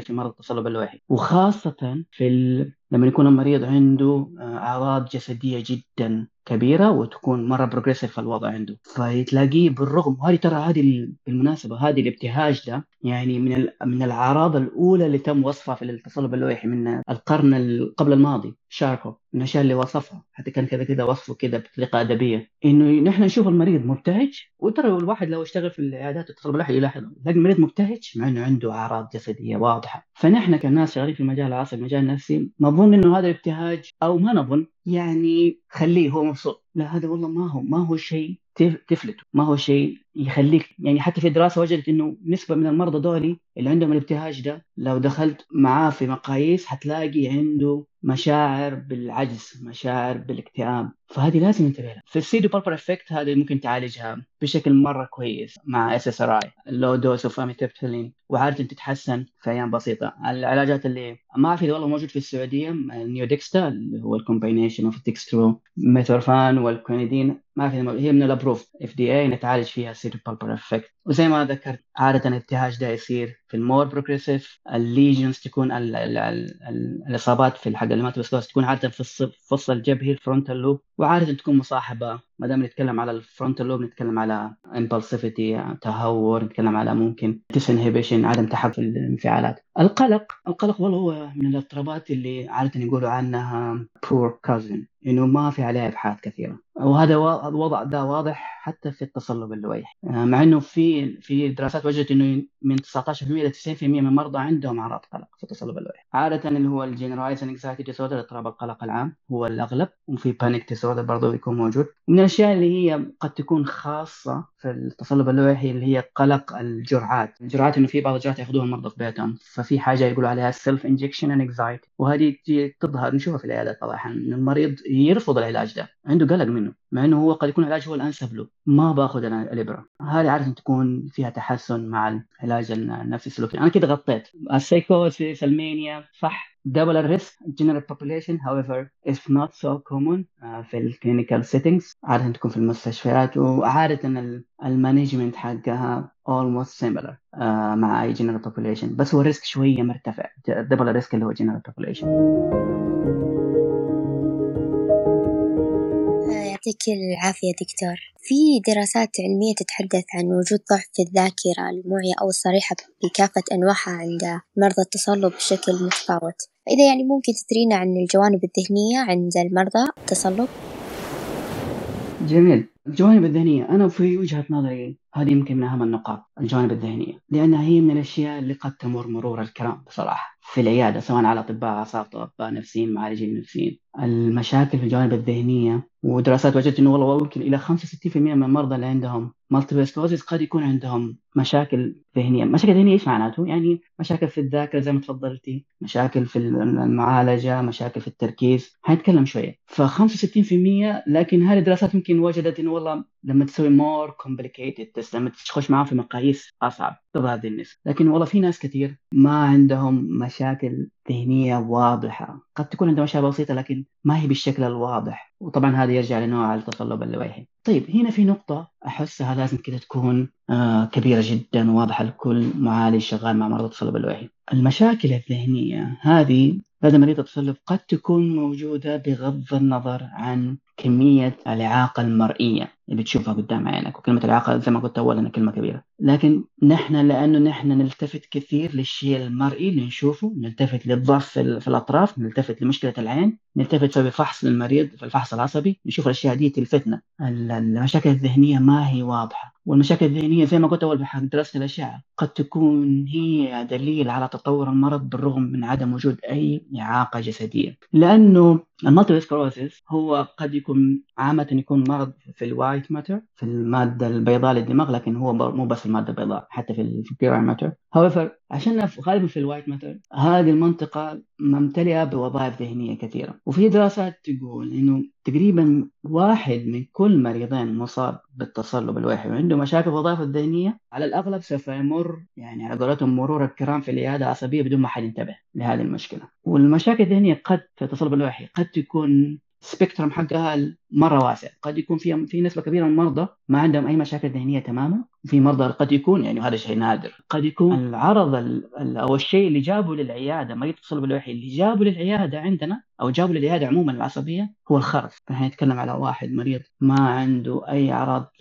في مرض التصلب اللوحي. وخاصة في ال... لما يكون المريض عنده آه، أعراض جسدية جدا كبيرة وتكون مرة بروجريسيف الوضع عنده. فتلاقيه بالرغم وهذه ترى هذه بالمناسبة هذه الابتهاج ده يعني من من الأعراض الأولى اللي تم وصفها في التصلب اللوحي من القرن قبل الماضي شاركو من الأشياء اللي وصفها حتى كان كذا كذا وصفه كذا بطريقة أدبية. إنه نحن نشوف المريض مبتهج وترى الواحد لو اشتغل في العيادات التصلب اللوحي يلاحظ تلاقي المريض مبتهج مع إنه عنده أعراض جسدية واضحة. فنحن كناس شغالين في المجال العصبي المجال النفسي نظن إنه هذا الابتهاج أو ما نظن يعني خليه هو مبسوط. لا هذا والله ما هو ما هو شيء تفلته ما هو شيء يخليك يعني حتى في دراسة وجدت إنه نسبة من المرضى دولي اللي عندهم الابتهاج ده لو دخلت معاه في مقاييس حتلاقي عنده مشاعر بالعجز مشاعر بالاكتئاب. فهذه لازم ننتبه لها. في ال pseudobulbar affect هذه ممكن تعالجها بشكل مرة كويس مع SSRI ال low dose of amitriptyline وعادة تتحسن في أيام بسيطة. العلاجات اللي ما اعرف اذا والله موجود في السعودية النيودكستا اللي هو ال combination of ال dextromethorphan وال quinidine ما اعرف هي من ال approved FDA نتعالج فيها ال pseudobulbar affect وزي ما ذكرت عادة الابتهاج ده يصير في ال more progressive ال lesions تكون ال ال ال الاصابات في الحق الماتوسكوس تكون عادة في الفص الجبهي ال frontal lobe وعادة تكون مصاحبة. ما دام نتكلم على ال frontal lobe نتكلم على impulsivity تهور نتكلم على ممكن disinhibition عدم تحكم الانفعالات. القلق القلق والله هو من الاضطرابات اللي عادة يقولوا عنها poor cousin إنه ما في عليها إبحاث كثيرة. وهذا الوضع ده واضح حتى في التصلب اللويحي آه، مع إنه في في دراسات وجدت إنه من 19% إلى 90% من المرضى عندهم أعراض قلق في التصلب اللوحي عادة اللي هو ال generalized anxiety disorder اضطراب القلق العام هو الأغلب وفي panic disorder برضه يكون موجود. من الأشياء اللي هي قد تكون خاصة في التصلب اللوحي اللي هي قلق الجرعات. الجرعات إنه في بعض الجرعات يأخذوها المرضى في بيتهم ففي حاجة يقولوا عليها self injection anxiety وهذه تظهر نشوفها في العيادات طبعا المريض يرفض العلاج ده عنده قلق منه مع إنه هو قد يكون العلاج هو الأنسب له ما باخذ الإبرة. هذه عادة تكون فيها تحسن مع العلاج النفسي السلوكي. أنا كده غطيت. ال psychosis ال mania صح؟ Double ال risk general population however is not so common uh, في ال clinical settings. عادة تكون في المستشفيات وعادة ال management حقها almost similar uh, مع أي general population. بس هو ال risk شوية مرتفع. Double ال risk اللي هو general population. يعطيك العافية دكتور. في دراسات علمية تتحدث عن وجود ضعف في الذاكرة الواعية أو الصريحة بكافة أنواعها عند مرضى التصلب بشكل متفاوت. إذا يعني ممكن تدرينا عن الجوانب الذهنية عند المرضى التصلب؟ جميل. الجوانب الذهنية. أنا في وجهة نظري هذه يمكن من أهم النقاط الجوانب الذهنية. لأنها هي من الأشياء اللي قد تمر مرور الكرام بصراحة. في العيادة سواء على أطباء أعصاب أطباء نفسيين معالجين نفسيين. المشاكل في الجوانب الذهنية ودراسات وجدت إنه والله ممكن إلى 65% من المرضى اللي عندهم multiple sclerosis قد يكون عندهم مشاكل ذهنية، مشاكل ذهنية إيش معناته؟ يعني مشاكل في الذاكرة زي ما تفضلتي، مشاكل في المعالجة، مشاكل في التركيز، حنتكلم شوية، ف 65% لكن هذه الدراسات يمكن وجدت إنه والله لما تسوي more complicated test لما تخش معاهم في مقاييس أصعب. تظهر هذه النسبة، لكن والله في ناس كثير ما عندهم مشاكل ذهنية واضحة، قد تكون عندهم اشياء بسيطة لكن ما هي بالشكل الواضح. وطبعا هذا يرجع لنوع التصلب اللويحي طيب هنا في نقطة أحسها لازم كده تكون آه كبيرة جدا وواضحة لكل معالج شغال مع مرضى التصلب اللويحي المشاكل الذهنية هذه لدى مريض التصلب قد تكون موجودة بغض النظر عن كمية الإعاقة المرئية اللي بتشوفها قدام عينك وكلمة الإعاقة زي ما قلت أولا كلمة كبيرة. لكن نحن لأنه نحن نلتفت كثير للشيء المرئي اللي نشوفه نلتفت للضعف في الأطراف نلتفت لمشكلة العين نلتفت في فحص للمريض في الفحص العصبي نشوف الأشياء دي تلفتنا. المشاكل الذهنية ما هي واضحة. والمشاكل الذهنية زي ما قلت أول بحق دراسة الأشعة قد تكون هي دليل على تطور المرض بالرغم من عدم وجود أي إعاقة جسدية. لأنه ال multiple sclerosis هو قد يكون عامة يكون مرض في ال white matter في المادة البيضاء للدماغ لكن هو مو بس المادة البيضاء حتى في ال grey matter however عشان غالبا في ال white matter هذه المنطقة ممتلئة بوظائف ذهنية كثيرة. وفي دراسات تقول إنه تقريبا واحد من كل مريضين مصاب بالتصلب اللويحي وعنده مشاكل في الوظائف الذهنية على الأغلب سوف يمر يعني على قولتهم مرور الكرام في العيادة العصبية بدون ما حد ينتبه لهذه المشكلة. والمشاكل الذهنية قد في التصلب الوحي قد تكون سبيكترم حقها مرة واسع قد يكون في في نسبة كبيرة من المرضى ما عندهم أي مشاكل ذهنية تماما. وفي مرضى قد يكون يعني هذا شيء نادر. قد يكون. العرض أو الشيء اللي جابه للعيادة مريض التصلب الوحي اللي جابه للعيادة عندنا أو جابه للعيادة عموما العصبية هو الخرف. إحنا نتكلم على واحد مريض ما عنده أي أعراض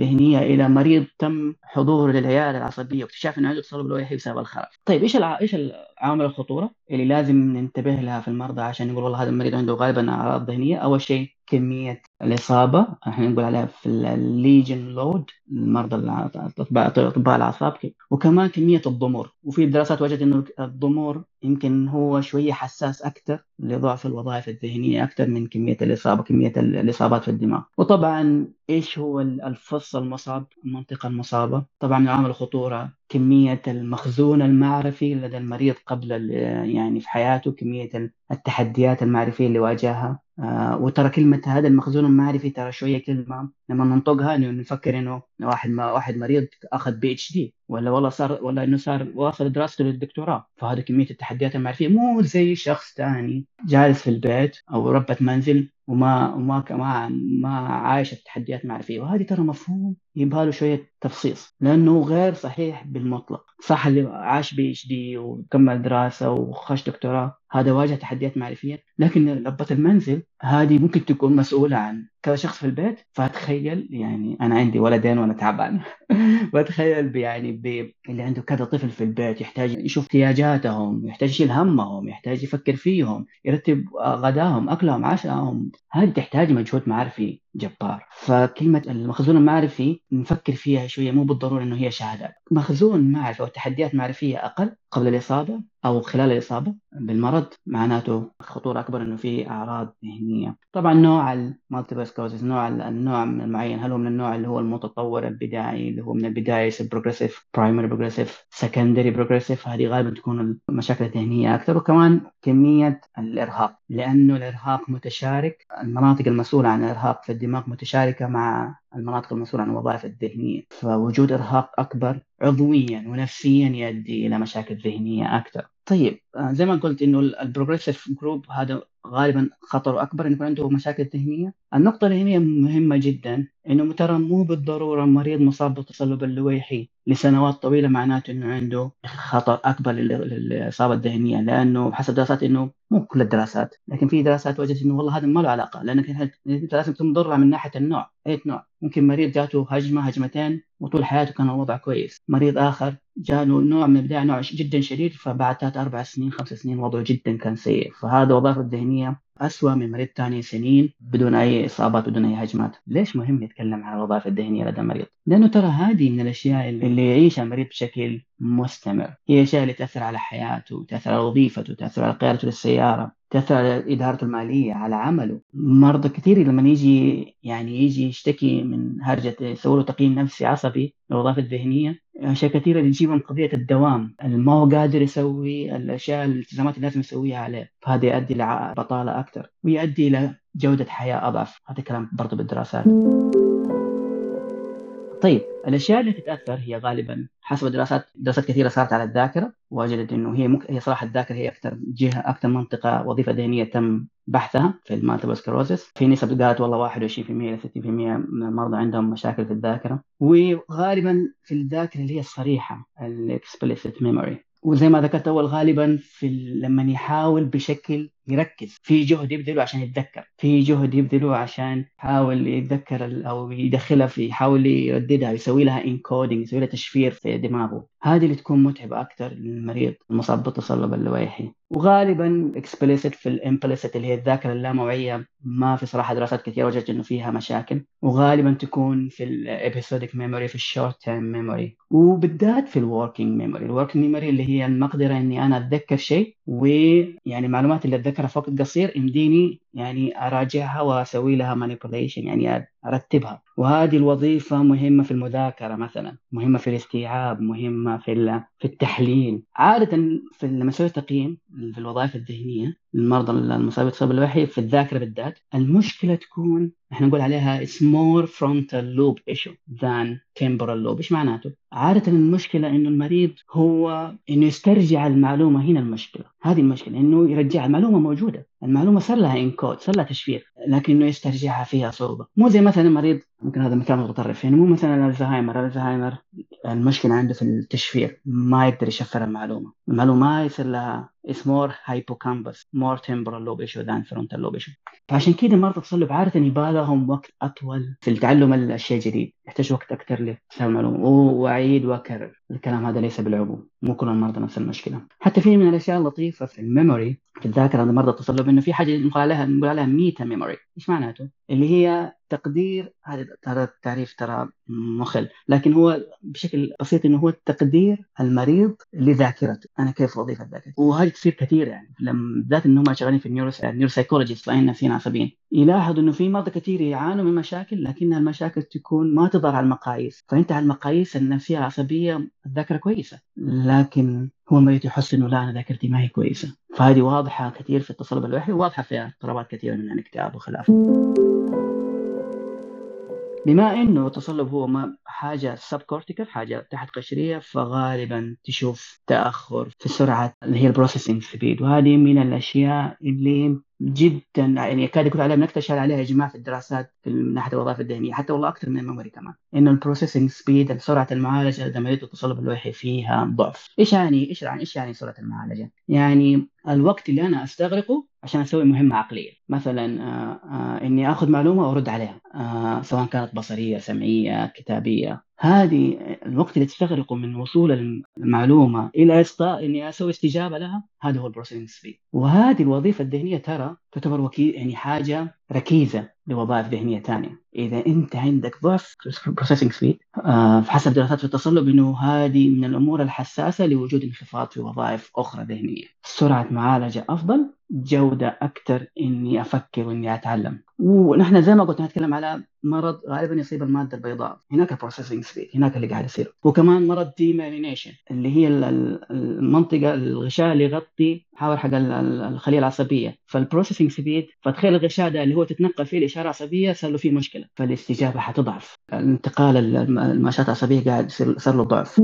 ذهنية إلى مريض تم حضوره للعيادة العصبية واكتشاف إنه عنده تصلب الوحي بسبب الخرف. طيب إيش إيش عوامل الخطورة اللي لازم ننتبه لها في المرضى عشان نقول والله هذا المريض عنده غالبا أعراض ذهنية؟ أول شيء كمية الإصابة. إحنا نقول عليها في ال lesion load المرضى الأطباء أطباء الأعصاب وكمان كمية الضمور وفي دراسات وجدت إنه الضمور يمكن هو شوية حساس أكثر لضعف الوظائف الذهنية أكثر من كمية الإصابة كمية الإصابات في الدماغ. وطبعا إيش هو الفص المصاب المنطقة المصابة؟ طبعا عامل الخطورة كمية المخزون المعرفي لدى المريض قبل يعني في حياته كمية التحديات المعرفية اللي واجهها. آه وترى كلمة هذا المخزون المعرفي ترى شوية كلمة لما ننطقها إنه نفكر إنه واحد ما واحد مريض أخذ PhD ولا والله صار ولا إنه صار واصل دراسته للدكتوراه. فهذا كمية التحديات المعرفية مو زي شخص ثاني جالس في البيت أو ربة منزل وما وما ما ما عايش التحديات المعرفيه وهذه ترى مفهوم يبغى له شوية تفصيص لأنه غير صحيح بالمطلق. صح اللي عاش PhD وكمل دراسة وخش دكتوراه هذا واجه تحديات معرفيه لكن ربة المنزل هذه ممكن تكون مسؤولة عن كذا شخص في البيت. فأتخيل يعني أنا عندي ولدين وأنا تعبان. [LAUGHS] بتخيل يعني اللي عنده كذا طفل في البيت يحتاج يشوف احتياجاتهم يحتاج يشيل همهم. يحتاج يفكر فيهم يرتب غداهم أكلهم عشاءهم هذه تحتاج مجهود معرفي. جبار. فكلمة المخزون المعرفي نفكر فيها شوية مو بالضرورة أنه هي شهادات مخزون معرفي أو تحديات معرفية أقل قبل الإصابة أو خلال الإصابة بالمرض معناته خطورة أكبر أنه في أعراض ذهنية. طبعا نوع ال multiple sclerosis نوع النوع المعين هل هو من النوع اللي هو المتطور البدائي اللي هو من البداية progressive primary progressive secondary progressive هذه غالبا تكون المشاكل الذهنية أكثر وكمان كمية الإرهاق. لأنه الإرهاق متشارك المناطق المسؤولة عن الإرهاق في الدماغ متشاركة مع المناطق المسؤولة عن الوظائف الذهنية. فوجود إرهاق أكبر عضويا ونفسيا يؤدي إلى مشاكل ذهنية أكثر. طيب آه، زي ما قلت إنه ال progressive group هذا غالبا خطره أكبر إنه يكون عنده مشاكل ذهنية. النقطة اللي هي مهمة جدا إنه ترى مو بالضرورة مريض مصاب بالتصلب اللويحي لسنوات طويلة معناته إنه عنده خطر أكبر للإصابة الذهنية لأنه حسب دراسات إنه مو كل الدراسات لكن في دراسات وجدت إنه والله هذا ما له علاقة لانك انت لازم تنظر من ناحية النوع أي نوع ممكن مريض جاته هجمة هجمتين وطول حياته كان الوضع كويس مريض آخر جاله نوع من البداية نوع جدا شديد فبعد ثلاث أربع سنين خمس سنين وضعه جدا كان سيء فهذا وظائفه الذهنية أسوأ من مريض ثاني سنين بدون أي إصابات بدون أي هجمات. ليش مهم نتكلم عن الوظائف الذهنية لدى المريض؟ لأنه ترى هذه من الأشياء اللي يعيشها المريض بشكل مستمر. هي الأشياء اللي تأثر على حياته تأثر على وظيفته تأثر على قيادته للسيارة تأثر على إدارته المالية على عمله. مرضى كثير لما يجي يعني يجي يشتكي من هرجة يسوي له تقييم نفسي عصبي للوظائف الذهنية أشياء كثيرة اللي تجيب من قضية الدوام ما هو قادر يسوي الأشياء الالتزامات اللي لازم يسويها عليه. فهذا يؤدي إلى بطالة أكثر ويؤدي إلى جودة حياة أضعف. هذا كلام برضه بالدراسات. طيب الأشياء اللي تتأثر هي غالبا حسب دراسات دراسات كثيرة صارت على الذاكرة وجدت إنه هي مك... هي صراحة الذاكرة هي أكثر جهة أكثر منطقة وظيفة ذهنية تم بحثها في ال multiple sclerosis في نسب قالت والله 21% إلى 60% من المرضى عندهم مشاكل في الذاكرة. وغالبا في الذاكرة اللي هي الصريحة ال explicit memory وزي ما ذكرت أول غالبا في لما يحاول بشكل يركز. في جهد يبذله عشان يتذكر. في جهد يبذله عشان يحاول يتذكر أو يدخلها في يحاول يرددها يسوي لها encoding يسوي لها تشفير في دماغه. هذه اللي تكون متعبة أكثر للمريض المصاب بالتصلب اللويحي وغالبا explicit في ال implicit اللي هي الذاكرة اللاموعية ما في صراحة دراسات كثيرة وجدت إنه فيها مشاكل. وغالبا تكون في ال episodic memory في ال short term memory وبالذات في ال working memory ال working memory اللي هي المقدرة إني أنا أتذكر شيء ويعني المعلومات اللي أتذكرها في وقت قصير يمديني يعني أراجعها وأسوي لها manipulation يعني أرتبها. وهذه الوظيفة مهمة في المذاكرة مثلا مهمة في الاستيعاب مهمة في في التحليل. عادة في لما أسوي تقييم في الوظائف الذهنية للمرضى المصابين بالتصلب الوحي في الذاكرة بالذات المشكلة تكون إحنا نقول عليها it's more frontal lobe issue than temporal lobe. إيش معناته؟ عادة المشكلة إنه المريض هو إنه يسترجع المعلومة هنا المشكلة. هذه المشكلة إنه يرجع المعلومة موجودة. المعلومة صار لها إنكود صار لها تشفير لكنه يسترجعها فيها صعوبة. مو زي مثلا مريض ممكن هذا مثال متطرف يعني مو مثلا الزهايمر الزهايمر المشكلة عنده في التشفير ما يقدر يشفر المعلومة. المعلومة ما يصير لها is more hippocampus more temporal lobe issue than frontal lobe issue. فعشان كذا مرضى التصلب عادة يبغى لهم وقت أطول في تعلم الشيء الجديد يحتاج وقت أكثر لفهم المعلومة. وأعيد وأكرر الكلام هذا ليس بالعموم مو كل المرضى نفس المشكلة. حتى في من الأشياء اللطيفة في ال memory. في الذاكرة عند مرضى التصلب إنه في حاجة نقول عليها نقول عليها meta memory. إيش معناته؟ اللي هي تقدير هذا ترى التعريف ترى مخل. لكن هو بشكل بسيط إنه هو تقدير المريض لذاكرته. أنا كيف وظيفه ذاكرتي وهذه تصير كثير يعني. لما بالذات إنهم شغالين في ال neuro ال neuropsychology اصلاحيين نفسيين عصبيين يلاحظوا إنه في مرضى كثير يعانوا من مشاكل لكن المشاكل تكون ما تظهر على المقاييس. فانت على المقاييس النفسية العصبيه الذاكرة كويسة. لكن هو المريض يحس إنه لا أنا ذاكرتي ما هي كويسة. فهذه واضحة كثير في التصلب اللويحي وواضحة في اضطرابات كثيرة من الاكتئاب وخلافه. بما إنه التصلب هو ما حاجة subcortical حاجة تحت قشرية فغالبا تشوف تأخر في سرعة اللي هي ال processing speed وهذه من الأشياء اللي جدا يعني يكاد يكون عليها بنكتشف عليها يا جماعة في الدراسات في ناحية الوظائف الذهنية حتى والله أكثر من ال memory كمان إنه ال processing speed سرعة المعالجة عمليه التصلب اللوحي فيها ضعف. إيش يعني إيش يعني إيش يعني سرعة المعالجة؟ يعني الوقت اللي أنا أستغرقه عشان أسوي مهمة عقلية. مثلا آآ آآ إني آخذ معلومة وأرد عليها سواء كانت بصرية سمعية كتابية. هذه الوقت اللي تستغرقه من وصول المعلومة إلى اسقاء إني أسوي استجابة لها هذا هو ال processing speed وهذه الوظيفة الذهنية ترى تعتبر وكيل يعني حاجة ركيزة لوظائف ذهنية ثانية. إذا أنت عندك ضعف processing speed آه حسب دراسات في التصلب إنه هذه من الأمور الحساسة لوجود انخفاض في وظائف أخرى ذهنية. سرعة معالجة أفضل جودة أكثر إني أفكر وإني أتعلم. ونحن زي ما قلت نتكلم على مرض غالبا يصيب المادة البيضاء. هناك processing speed هناك اللي قاعد يصير. وكمان مرض demyelination اللي هي المنطقة الغشاء اللي يغطي محاور حق الخلية العصبية. فال processing speed فتخيل الغشاء ده اللي هو تتنقل فيه الاشاره العصبيه صار له فيه مشكلة. فالاستجابة حتضعف. انتقال المؤشرات العصبية قاعد صار له ضعف.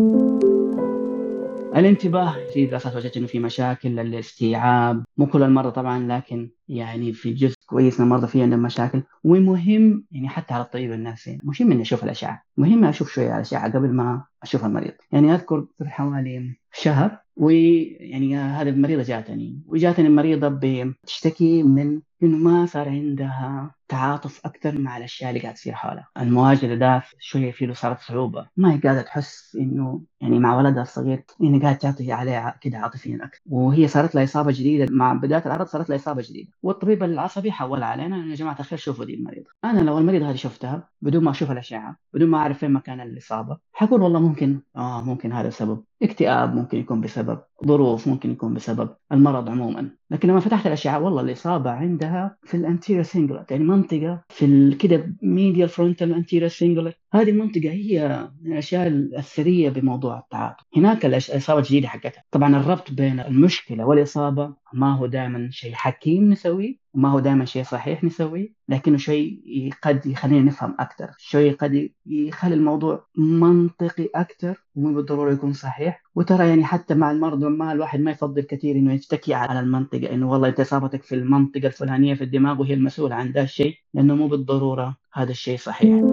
الانتباه في دراسات وجدت إنه في مشاكل الاستيعاب مو كل المرضى طبعا لكن يعني في جزء كويس المرضى في عندهم مشاكل. ومهم يعني حتى على الطبيب النفسي مهم إني أشوف الأشعة مهم أشوف شوية الأشعة قبل ما أشوف المريض. يعني أذكر في حوالي شهر ويعني هذه المريضة جاتني وجاتني المريضه بتشتكي من إنه ما صار عندها تعاطف أكثر مع الأشياء اللي قاعد تصير حولها، المواجهة ده شوية في له صارت صعوبة، ما هي قاعدة تحس إنه يعني مع ولدها الصغير إنه قاعد تعطي عليه كده عاطفيا أكثر، وهي صارت لها إصابة جديدة. مع بداية العرض صارت لها إصابة جديدة، والطبيب العصبي حولها علينا يا جماعة الخير شوفوا دي المريضه، أنا لو المريضه هذه شفتها بدون ما أشوف الأشعة، بدون ما أعرف فين مكان الإصابة، حقول والله ممكن آه ممكن هذا السبب، اكتئاب ممكن يكون بسبب، ظروف ممكن يكون بسبب المرض عموما، لكن لما فتحت الاشعه والله الإصابة عندها في ال anterior cingulate يعني منطقة في كده medial frontal anterior cingulate هذه المنطقة هي من الأشياء الثرية بموضوع التعاطف. هناك الإصابة الجديدة حقتها. طبعا الربط بين المشكلة والإصابة ما هو دائما شيء حكيم نسويه وما هو دائما شيء صحيح نسويه لكنه شيء قد يخلينا نفهم أكثر شيء قد يخلي الموضوع منطقي أكثر ومو بالضرورة يكون صحيح وترى يعني حتى مع المرضى ما الواحد ما يفضل كثير إنه يشتكي على المنطقة إنه والله أنت اصابتك في المنطقة الفلانية في الدماغ وهي المسؤولة عن ذا الشيء لأنه مو بالضرورة هذا الشيء صحيح.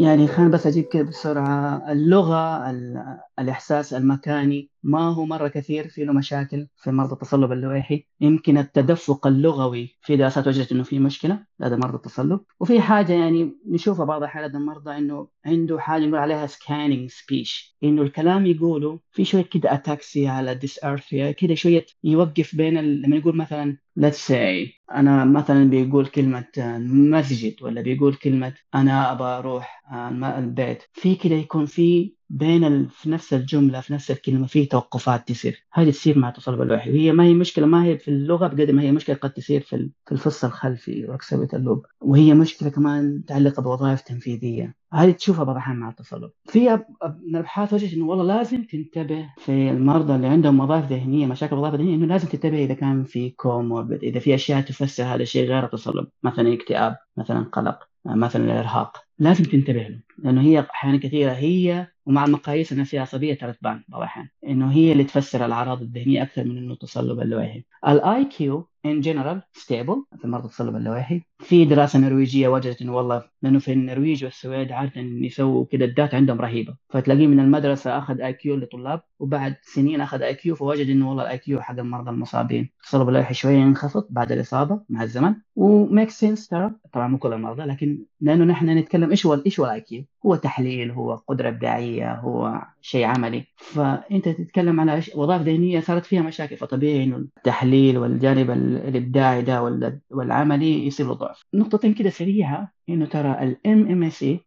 يعني خلينا بس أجيب كده بسرعة اللغة الإحساس المكاني ما هو مرة كثير في له مشاكل في مرضى التصلب اللويحي. يمكن التدفق اللغوي في دراسات وجدت إنه في مشكلة لدى مرضى التصلب. وفي حاجة يعني نشوفها بعض حالات المرضى إنه عنده حاجة نقول عليها scanning speech إنه الكلام يقوله في شوية كده ataxia على dysarthria كده شوية يوقف بين. لما يقول مثلا let's say أنا مثلا بيقول كلمة مسجد ولا بيقول كلمة أنا ابى أروح البيت. في كده يكون في بين ال... في نفس الجملة في نفس الكلمة في توقفات تصير. هذه تصير مع التصلب اللوحي وهي ما هي مشكلة ما هي في اللغة بقد ما هي مشكلة قد تصير في الفص الخلفي occipital lobe وهي مشكلة كمان متعلقة بوظائف تنفيذية. هذه تشوفها بعض الأحيان مع التصلب. في من الأبحاث وجدت إنه والله لازم تنتبه في المرضى اللي عندهم وظائف ذهنية مشاكل وظائف ذهنية إنه لازم تنتبه إذا كان في comorbid إذا في أشياء تفسر هذا الشيء غير التصلب. مثلا اكتئاب مثلا قلق. مثلا الإرهاق. لازم تنتبه له لأنه هي أحيانا كثيرة هي ومع المقاييس النفسية العصبية ترى تبان بعض الأحيان إنه هي اللي تفسر الأعراض الذهنية أكثر من إنه التصلب اللوحي ال IQ in general stable في مرضى التصلب اللوحي في دراسة نرويجية وجدت إنه والله لأنه في النرويج والسويد عادة يسووا كده ال data عندهم رهيبة. فتلاقيه من المدرسة أخذ IQ لطلاب وبعد سنين أخذ IQ فوجد إنه والله ال IQ حق المرضى المصابين. التصلب اللوحي شوية ينخفض بعد الإصابة مع الزمن. و make sense ترى. طبعا مو كل المرضى لكن لأنه نحن نتكلم إيش هو إيش هو ال IQ هو تحليل هو قدرة إبداعية هو شيء عملي. فأنت تتكلم على وظائف ذهنية صارت فيها مشاكل فطبيعي إنه التحليل والجانب الإبداعي ده والعملي يصير له ضعف. نقطتين كده سريعة إنه ترى ال MMSE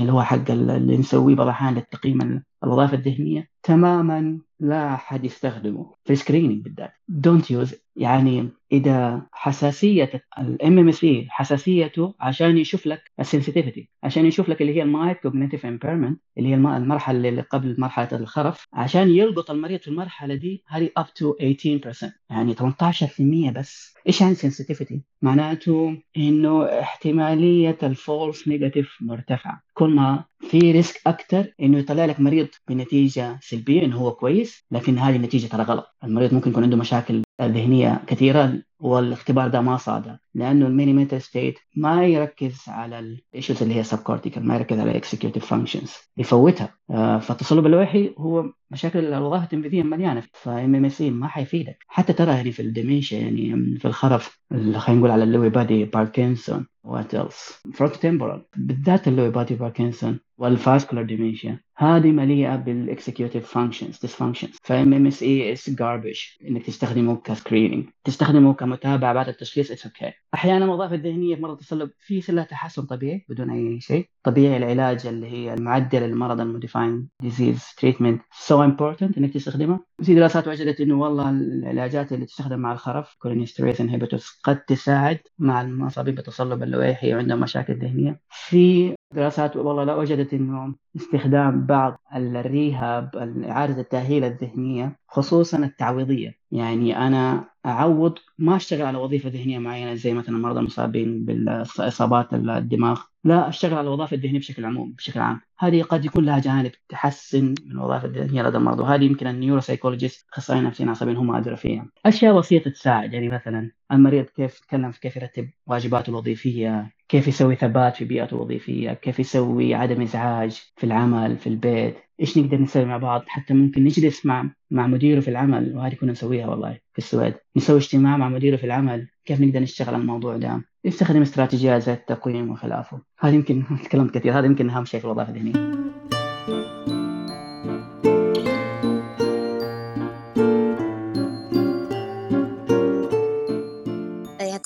اللي هو حق اللي نسويه بعض الأحيان للتقييم الوظائف الذهنية تماما لا أحد يستخدمه في screening بالذات. don't use يعني إذا حساسية ال MMSE حساسيته عشان يشوف لك ال sensitivity عشان يشوف لك اللي هي ال mild cognitive impairment اللي هي المرحله اللي قبل مرحلة الخرف عشان يلقط المريض في المرحلة دي هذه up to 18% يعني 18% بس. إيش يعني sensitivity معناته إنه احتمالية ال false negative مرتفعة. كل ما في risk أكثر إنه يطلع لك مريض بنتيجة سلبية إنه هو كويس لكن هذه النتيجة ترى غلط. المريض ممكن يكون عنده مشاكل ذهنيه كثيرة والاختبار ده ما صادق لأنه الميني مينتال ستيت ما يركز على الايشوز اللي هي سب كورتيكال ما يركز على الاكسكيوتيف فانكشنز يفوتها. آه فالتصلب اللوحي هو مشاكل الوظائف التنفيذية مليانة فام ام اس ما حيفيدك. حتى ترى يعني في الديمنشيا يعني في الخرف خلينا نقول على اللوي بادي باركنسون وات ايلس فرونت تمبورال بالذات اللوي بادي باركنسون والفاسكولار ديمنشيا هذه مليئة بالاكسكيوتيف فانكشنز ديسفانكشنز فام ام اس اي از جاربج إنك تستخدمه ك screening تستخدمه كمتابعة بعد التشخيص it's okay okay. أحيانا الوظائف الذهنية في مرض التصلب في لها تحسن طبيعي بدون أي شيء. طبيعي العلاج اللي هي المعدل المرض ال modifying disease treatment so important إنك تستخدمها في دراسات وجدت إنه والله العلاجات اللي تستخدم مع الخرف cholinesterase inhibitors قد تساعد مع المصابين بالتصلب اللويحي وعندهم مشاكل ذهنية. في دراسات والله لا وجدت إنه استخدام بعض ال rehab إعادة التأهيل الذهنية خصوصا التعويضية. يعني أنا أعوض ما أشتغل على وظيفة ذهنية معينة زي مثلا المرضى المصابين بالإصابات الدماغ. لا أشتغل على الوظائف الذهنية بشكل عموم بشكل عام. هذه قد يكون لها جانب تحسن من الوظائف الذهنية لدى المرضى وهذه يمكن النيوروسايكولوجيست أخصائيين نفسيين عصبيين هم ادرى فيها. أشياء بسيطة تساعد يعني مثلا المريض كيف يتكلم في كيف يرتب واجباته الوظيفية كيف يسوي ثبات في بيئته الوظيفيه كيف يسوي عدم إزعاج في العمل في البيت؟ إيش نقدر نسوي مع بعض؟ حتى ممكن نجلس مع مع مديره في العمل. وهذه كنا نسويها والله في السويد. نسوي اجتماع مع مديره في العمل. كيف نقدر نشتغل على الموضوع ده؟ يستخدم استراتيجيات زي التقويم وخلافه. هذا يمكن [LAUGHS] تكلمت كثير. هذا يمكن أهم شيء في الوظائف الذهنية.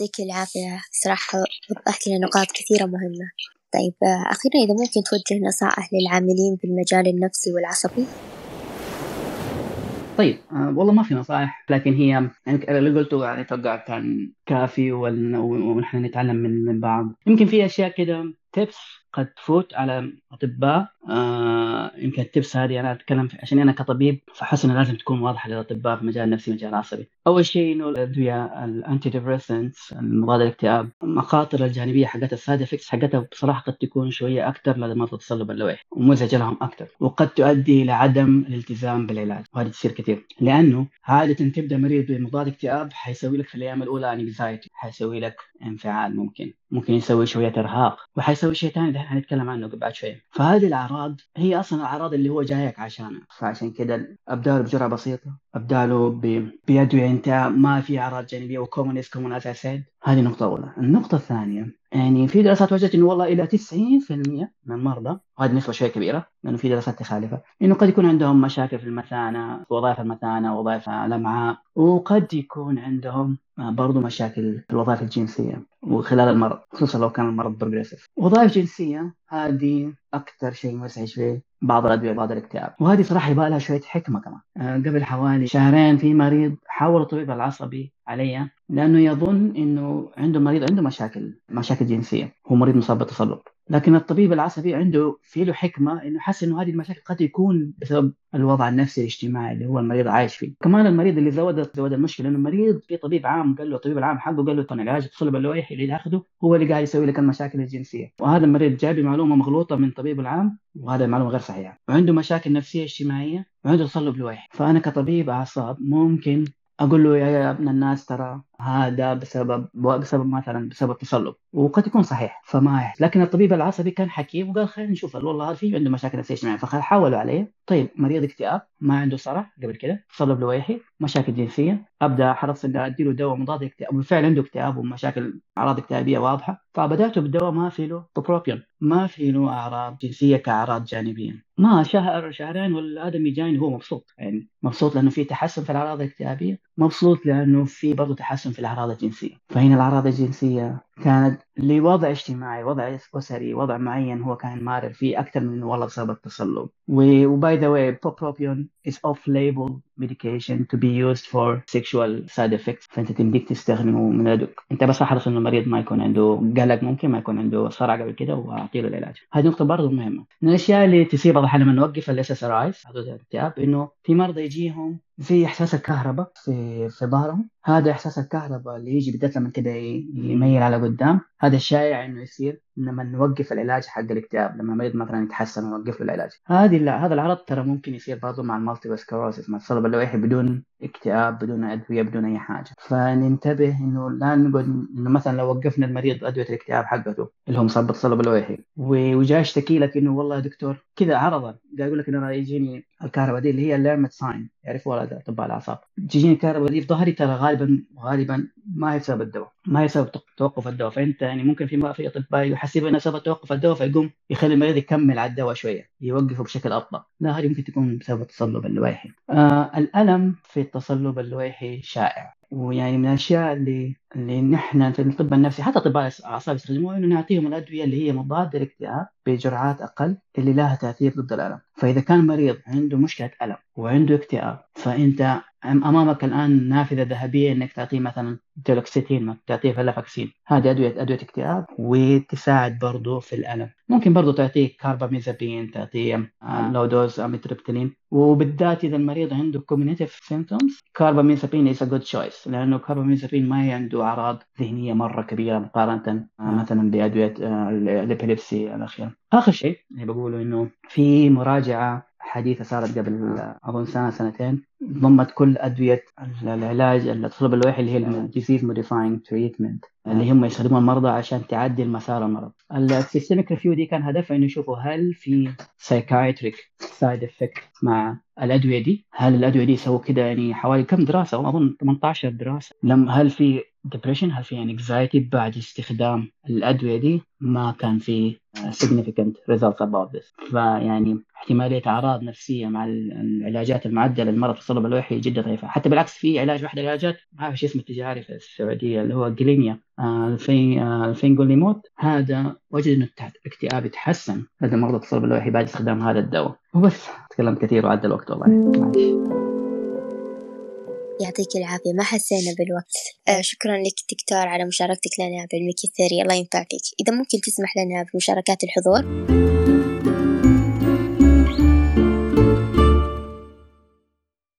يعطيك العافية. صراحة وضحت لنا نقاط كثيرة مهمة. طيب أخيرا إذا ممكن توجه نصائح للعاملين بالمجال النفسي والعصبي؟ طيب آه والله ما في نصائح لكن هي يعني اللي قلته يعني أتوقع كان كافي ونحن نتعلم من بعض. يمكن في أشياء كده تيبس قد تفوت على أطباء. آه يمكن ال tips هذه أنا أتكلم عشان أنا كطبيب فحس انه لازم تكون واضحة للأطباء في مجال نفسي مجال عصبي. أول شيء إنه الأدوية ال antidepressants المضاد الاكتئاب المخاطر الجانبية حقتها ال side effects حقتها بصراحة قد تكون شوية أكثر لدى مرضى التصلب اللويحي ومزعجة لهم أكثر وقد تؤدي إلى عدم الالتزام بالعلاج وهذه تصير كثير. لأنه عاده تبدأ مريض بمضاد اكتئاب حيسوي لك في الأيام الأولى anxiety حيسوي لك انفعال ممكن. ممكن يسوي شوية إرهاق. وحيسوي شيء ثاني حنتكلم عنه بعد شوية فهذه الأعراض هي أصلا الأعراض اللي هو جايك عشانها. فعشان كده ابدا بجرعة بسيطة. ابدا له بادويه أنت ما في أعراض جانبية و common is common is هذه نقطة أولى. النقطة الثانية يعني في دراسات وجدت إنه والله إلى 90% من المرضى وهذه نسبة شوية كبيرة لأنه في دراسات تخالفة إنه قد يكون عندهم مشاكل في المثانة وظائف المثانة وظائف الأمعاء وقد يكون عندهم برضو مشاكل في الوظائف الجنسية وخلال المرض خصوصا لو كان المرض progressive. وظائف جنسية هذه أكثر شيء مزعج في بعض الأدوية بعض الاكتئاب. وهذه صراحة يبغى لها شوية حكمة كمان. آه، قبل حوالي شهرين في مريض حاول الطبيب العصبي علي لأنه يظن إنه عنده مريض عنده مشاكل مشاكل جنسية. هو مريض مصاب بالتصلب. لكن الطبيب العصبي عنده في له حكمة إنه حس إنه هذه المشاكل قد يكون بسبب الوضع النفسي الاجتماعي اللي هو المريض عايش فيه. كمان المريض اللي زود زود المشكلة إنه المريض في طبيب عام قال له الطبيب العام حقه قال له العلاج التصلب اللويحي اللي ياخذه هو اللي قاعد يسوي لك المشاكل الجنسية. وهذا المريض جايب معلومه مغلوطة من طبيبه العام وهذا معلومة غير صحيحة. وعنده مشاكل نفسية اجتماعية وعنده تصلب لويحي فأنا كطبيب أعصاب ممكن أقول له يا ابن الناس ترى هذا بسبب بسبب مثلا بسبب تصلب وقد يكون صحيح فما لكن الطبيب العصبي كان حكيم وقال خلينا نشوف والله في عنده مشاكل نفسية اجتماعية فحاولوا عليه. طيب مريض اكتئاب ما عنده صرع قبل كده تصلب لويحي مشاكل جنسية أبدأ حرصت اني ادي له دواء مضاد اكتئاب وبالفعل عنده اكتئاب ومشاكل أعراض اكتئابية واضحة فبدات بالدواء ما في له بروبيون ما في له أعراض جنسية كأعراض جانبية. ما شهر شهرين والآدمي جاي هو مبسوط يعني مبسوط لأنه في تحسن في الأعراض الاكتئابية مبسوط لأنه في برضه تحسن في الأعراض الجنسية. فهنا الأعراض الجنسية كانت لوضع اجتماعي وضع أسري وضع معين هو كان مارر فيه أكثر من والله بسبب التصلب. و by the way bupropion is off label medication to be used for sexual side effects. فأنت تمديك تستخدمه من يدك أنت بس احرص إنه المريض ما يكون عنده قلق ممكن ما يكون عنده صرع قبل كده واعطي له العلاج. هذه نقطة برضه مهمة. من الأشياء اللي تصير بعض لما نوقف ال SSRIs الاكتئاب إنه في مرضى يجيهم في إحساس الكهرباء في في ظهرهم. هذا إحساس الكهرباء اللي يجي بالذات لما كده يميل على قدام. هذا الشائع إنه يصير. لما نوقف العلاج حق الاكتئاب لما المريض مثلا يتحسن ونوقف له العلاج. هذه هذا العرض ترى ممكن يصير برضه مع ال multiple sclerosis مع الصلب اللويحي بدون اكتئاب بدون أدوية بدون أي حاجة. فننتبه إنه لا نقعد إنه مثلا لو وقفنا المريض أدوية الاكتئاب حقته اللي هو مصاب بالصلب اللويحي وجاء يشتكي لك إنه والله يا دكتور كذا عرضا. قاعد يقول لك إنه أنا يجيني الكهرباء دي اللي هي ال Lhermitte sign يعرفوها اطباء الأعصاب. تجيني الكهرباء دي في ظهري ترى غالبا غالبا ما هي بسبب الدواء ما هي بسبب توقف الدواء. فأنت يعني ممكن في في أطباء يحسب إنه سبب توقف الدواء فيقوم يخلي المريض يكمل على الدواء شوية يوقفه بشكل أبطأ. لا هذه ممكن تكون بسبب التصلب اللويحي. آه الألم في التصلب اللويحي شائع. ويعني من الأشياء اللي اللي نحن في الطب النفسي حتى اطباء الأعصاب يستخدموها إنه نعطيهم الأدوية اللي هي مضادة للاكتئاب بجرعات أقل اللي لها تأثير ضد الألم، فإذا كان مريض عنده مشكلة ألم وعنده اكتئاب فأنت أمامك الآن نافذة ذهبية إنك تعطيه مثلا duloxetine تعطيه venlafaxine هذه ادويه أدوية اكتئاب وتساعد برضه في الألم. ممكن برضه تعطيه كارباميزابين تعطيه low dose amitriptyline وبالذات إذا المريض عنده cognitive symptoms carbamazepine is a good choice لأنه كارباميزابين ما عنده أعراض ذهنية مرة كبيرة مقارنة مثلا بأدوية ال epilepsy الاخيره آخر شيء اللي بقوله إنه في مراجعة حديثة صارت قبل أظن سنة سنتين. ضمت كل أدوية العلاج التصلب اللويحي اللي هي ال disease modifying treatment اللي هم يستخدمون المرضى عشان تعدل مسار المرض. ال systematic review دي كان هدفها إنه يشوفوا هل في psychiatric side effect مع الأدوية دي؟ هل الأدوية دي سووا كده يعني حوالي كم دراسة؟ أظن 18 دراسة. لم هل في depression هل في anxiety بعد استخدام الأدوية دي؟ ما كان في significant results about this. فيعني احتمالية أعراض نفسية مع العلاجات المعدلة للمرض الصلب اللويحي جدا ضعيفة، حتى بالعكس في علاج واحد العلاجات ما أعرف اسمه التجاري في السعودية اللي هو جلينيا ال fingolimod هذا وجد إنه الاكتئاب يتحسن. لدى مرضى التصلب اللويحي بعد استخدام هذا الدواء. وبس. تكلمت كثير وعدى الوقت والله. يعطيك العافية. ما حسينا بالوقت. آه شكرا لك دكتور على مشاركتك لنا بالميكي ثيري الله ينفع فيك إذا ممكن تسمح لنا بمشاركات الحضور.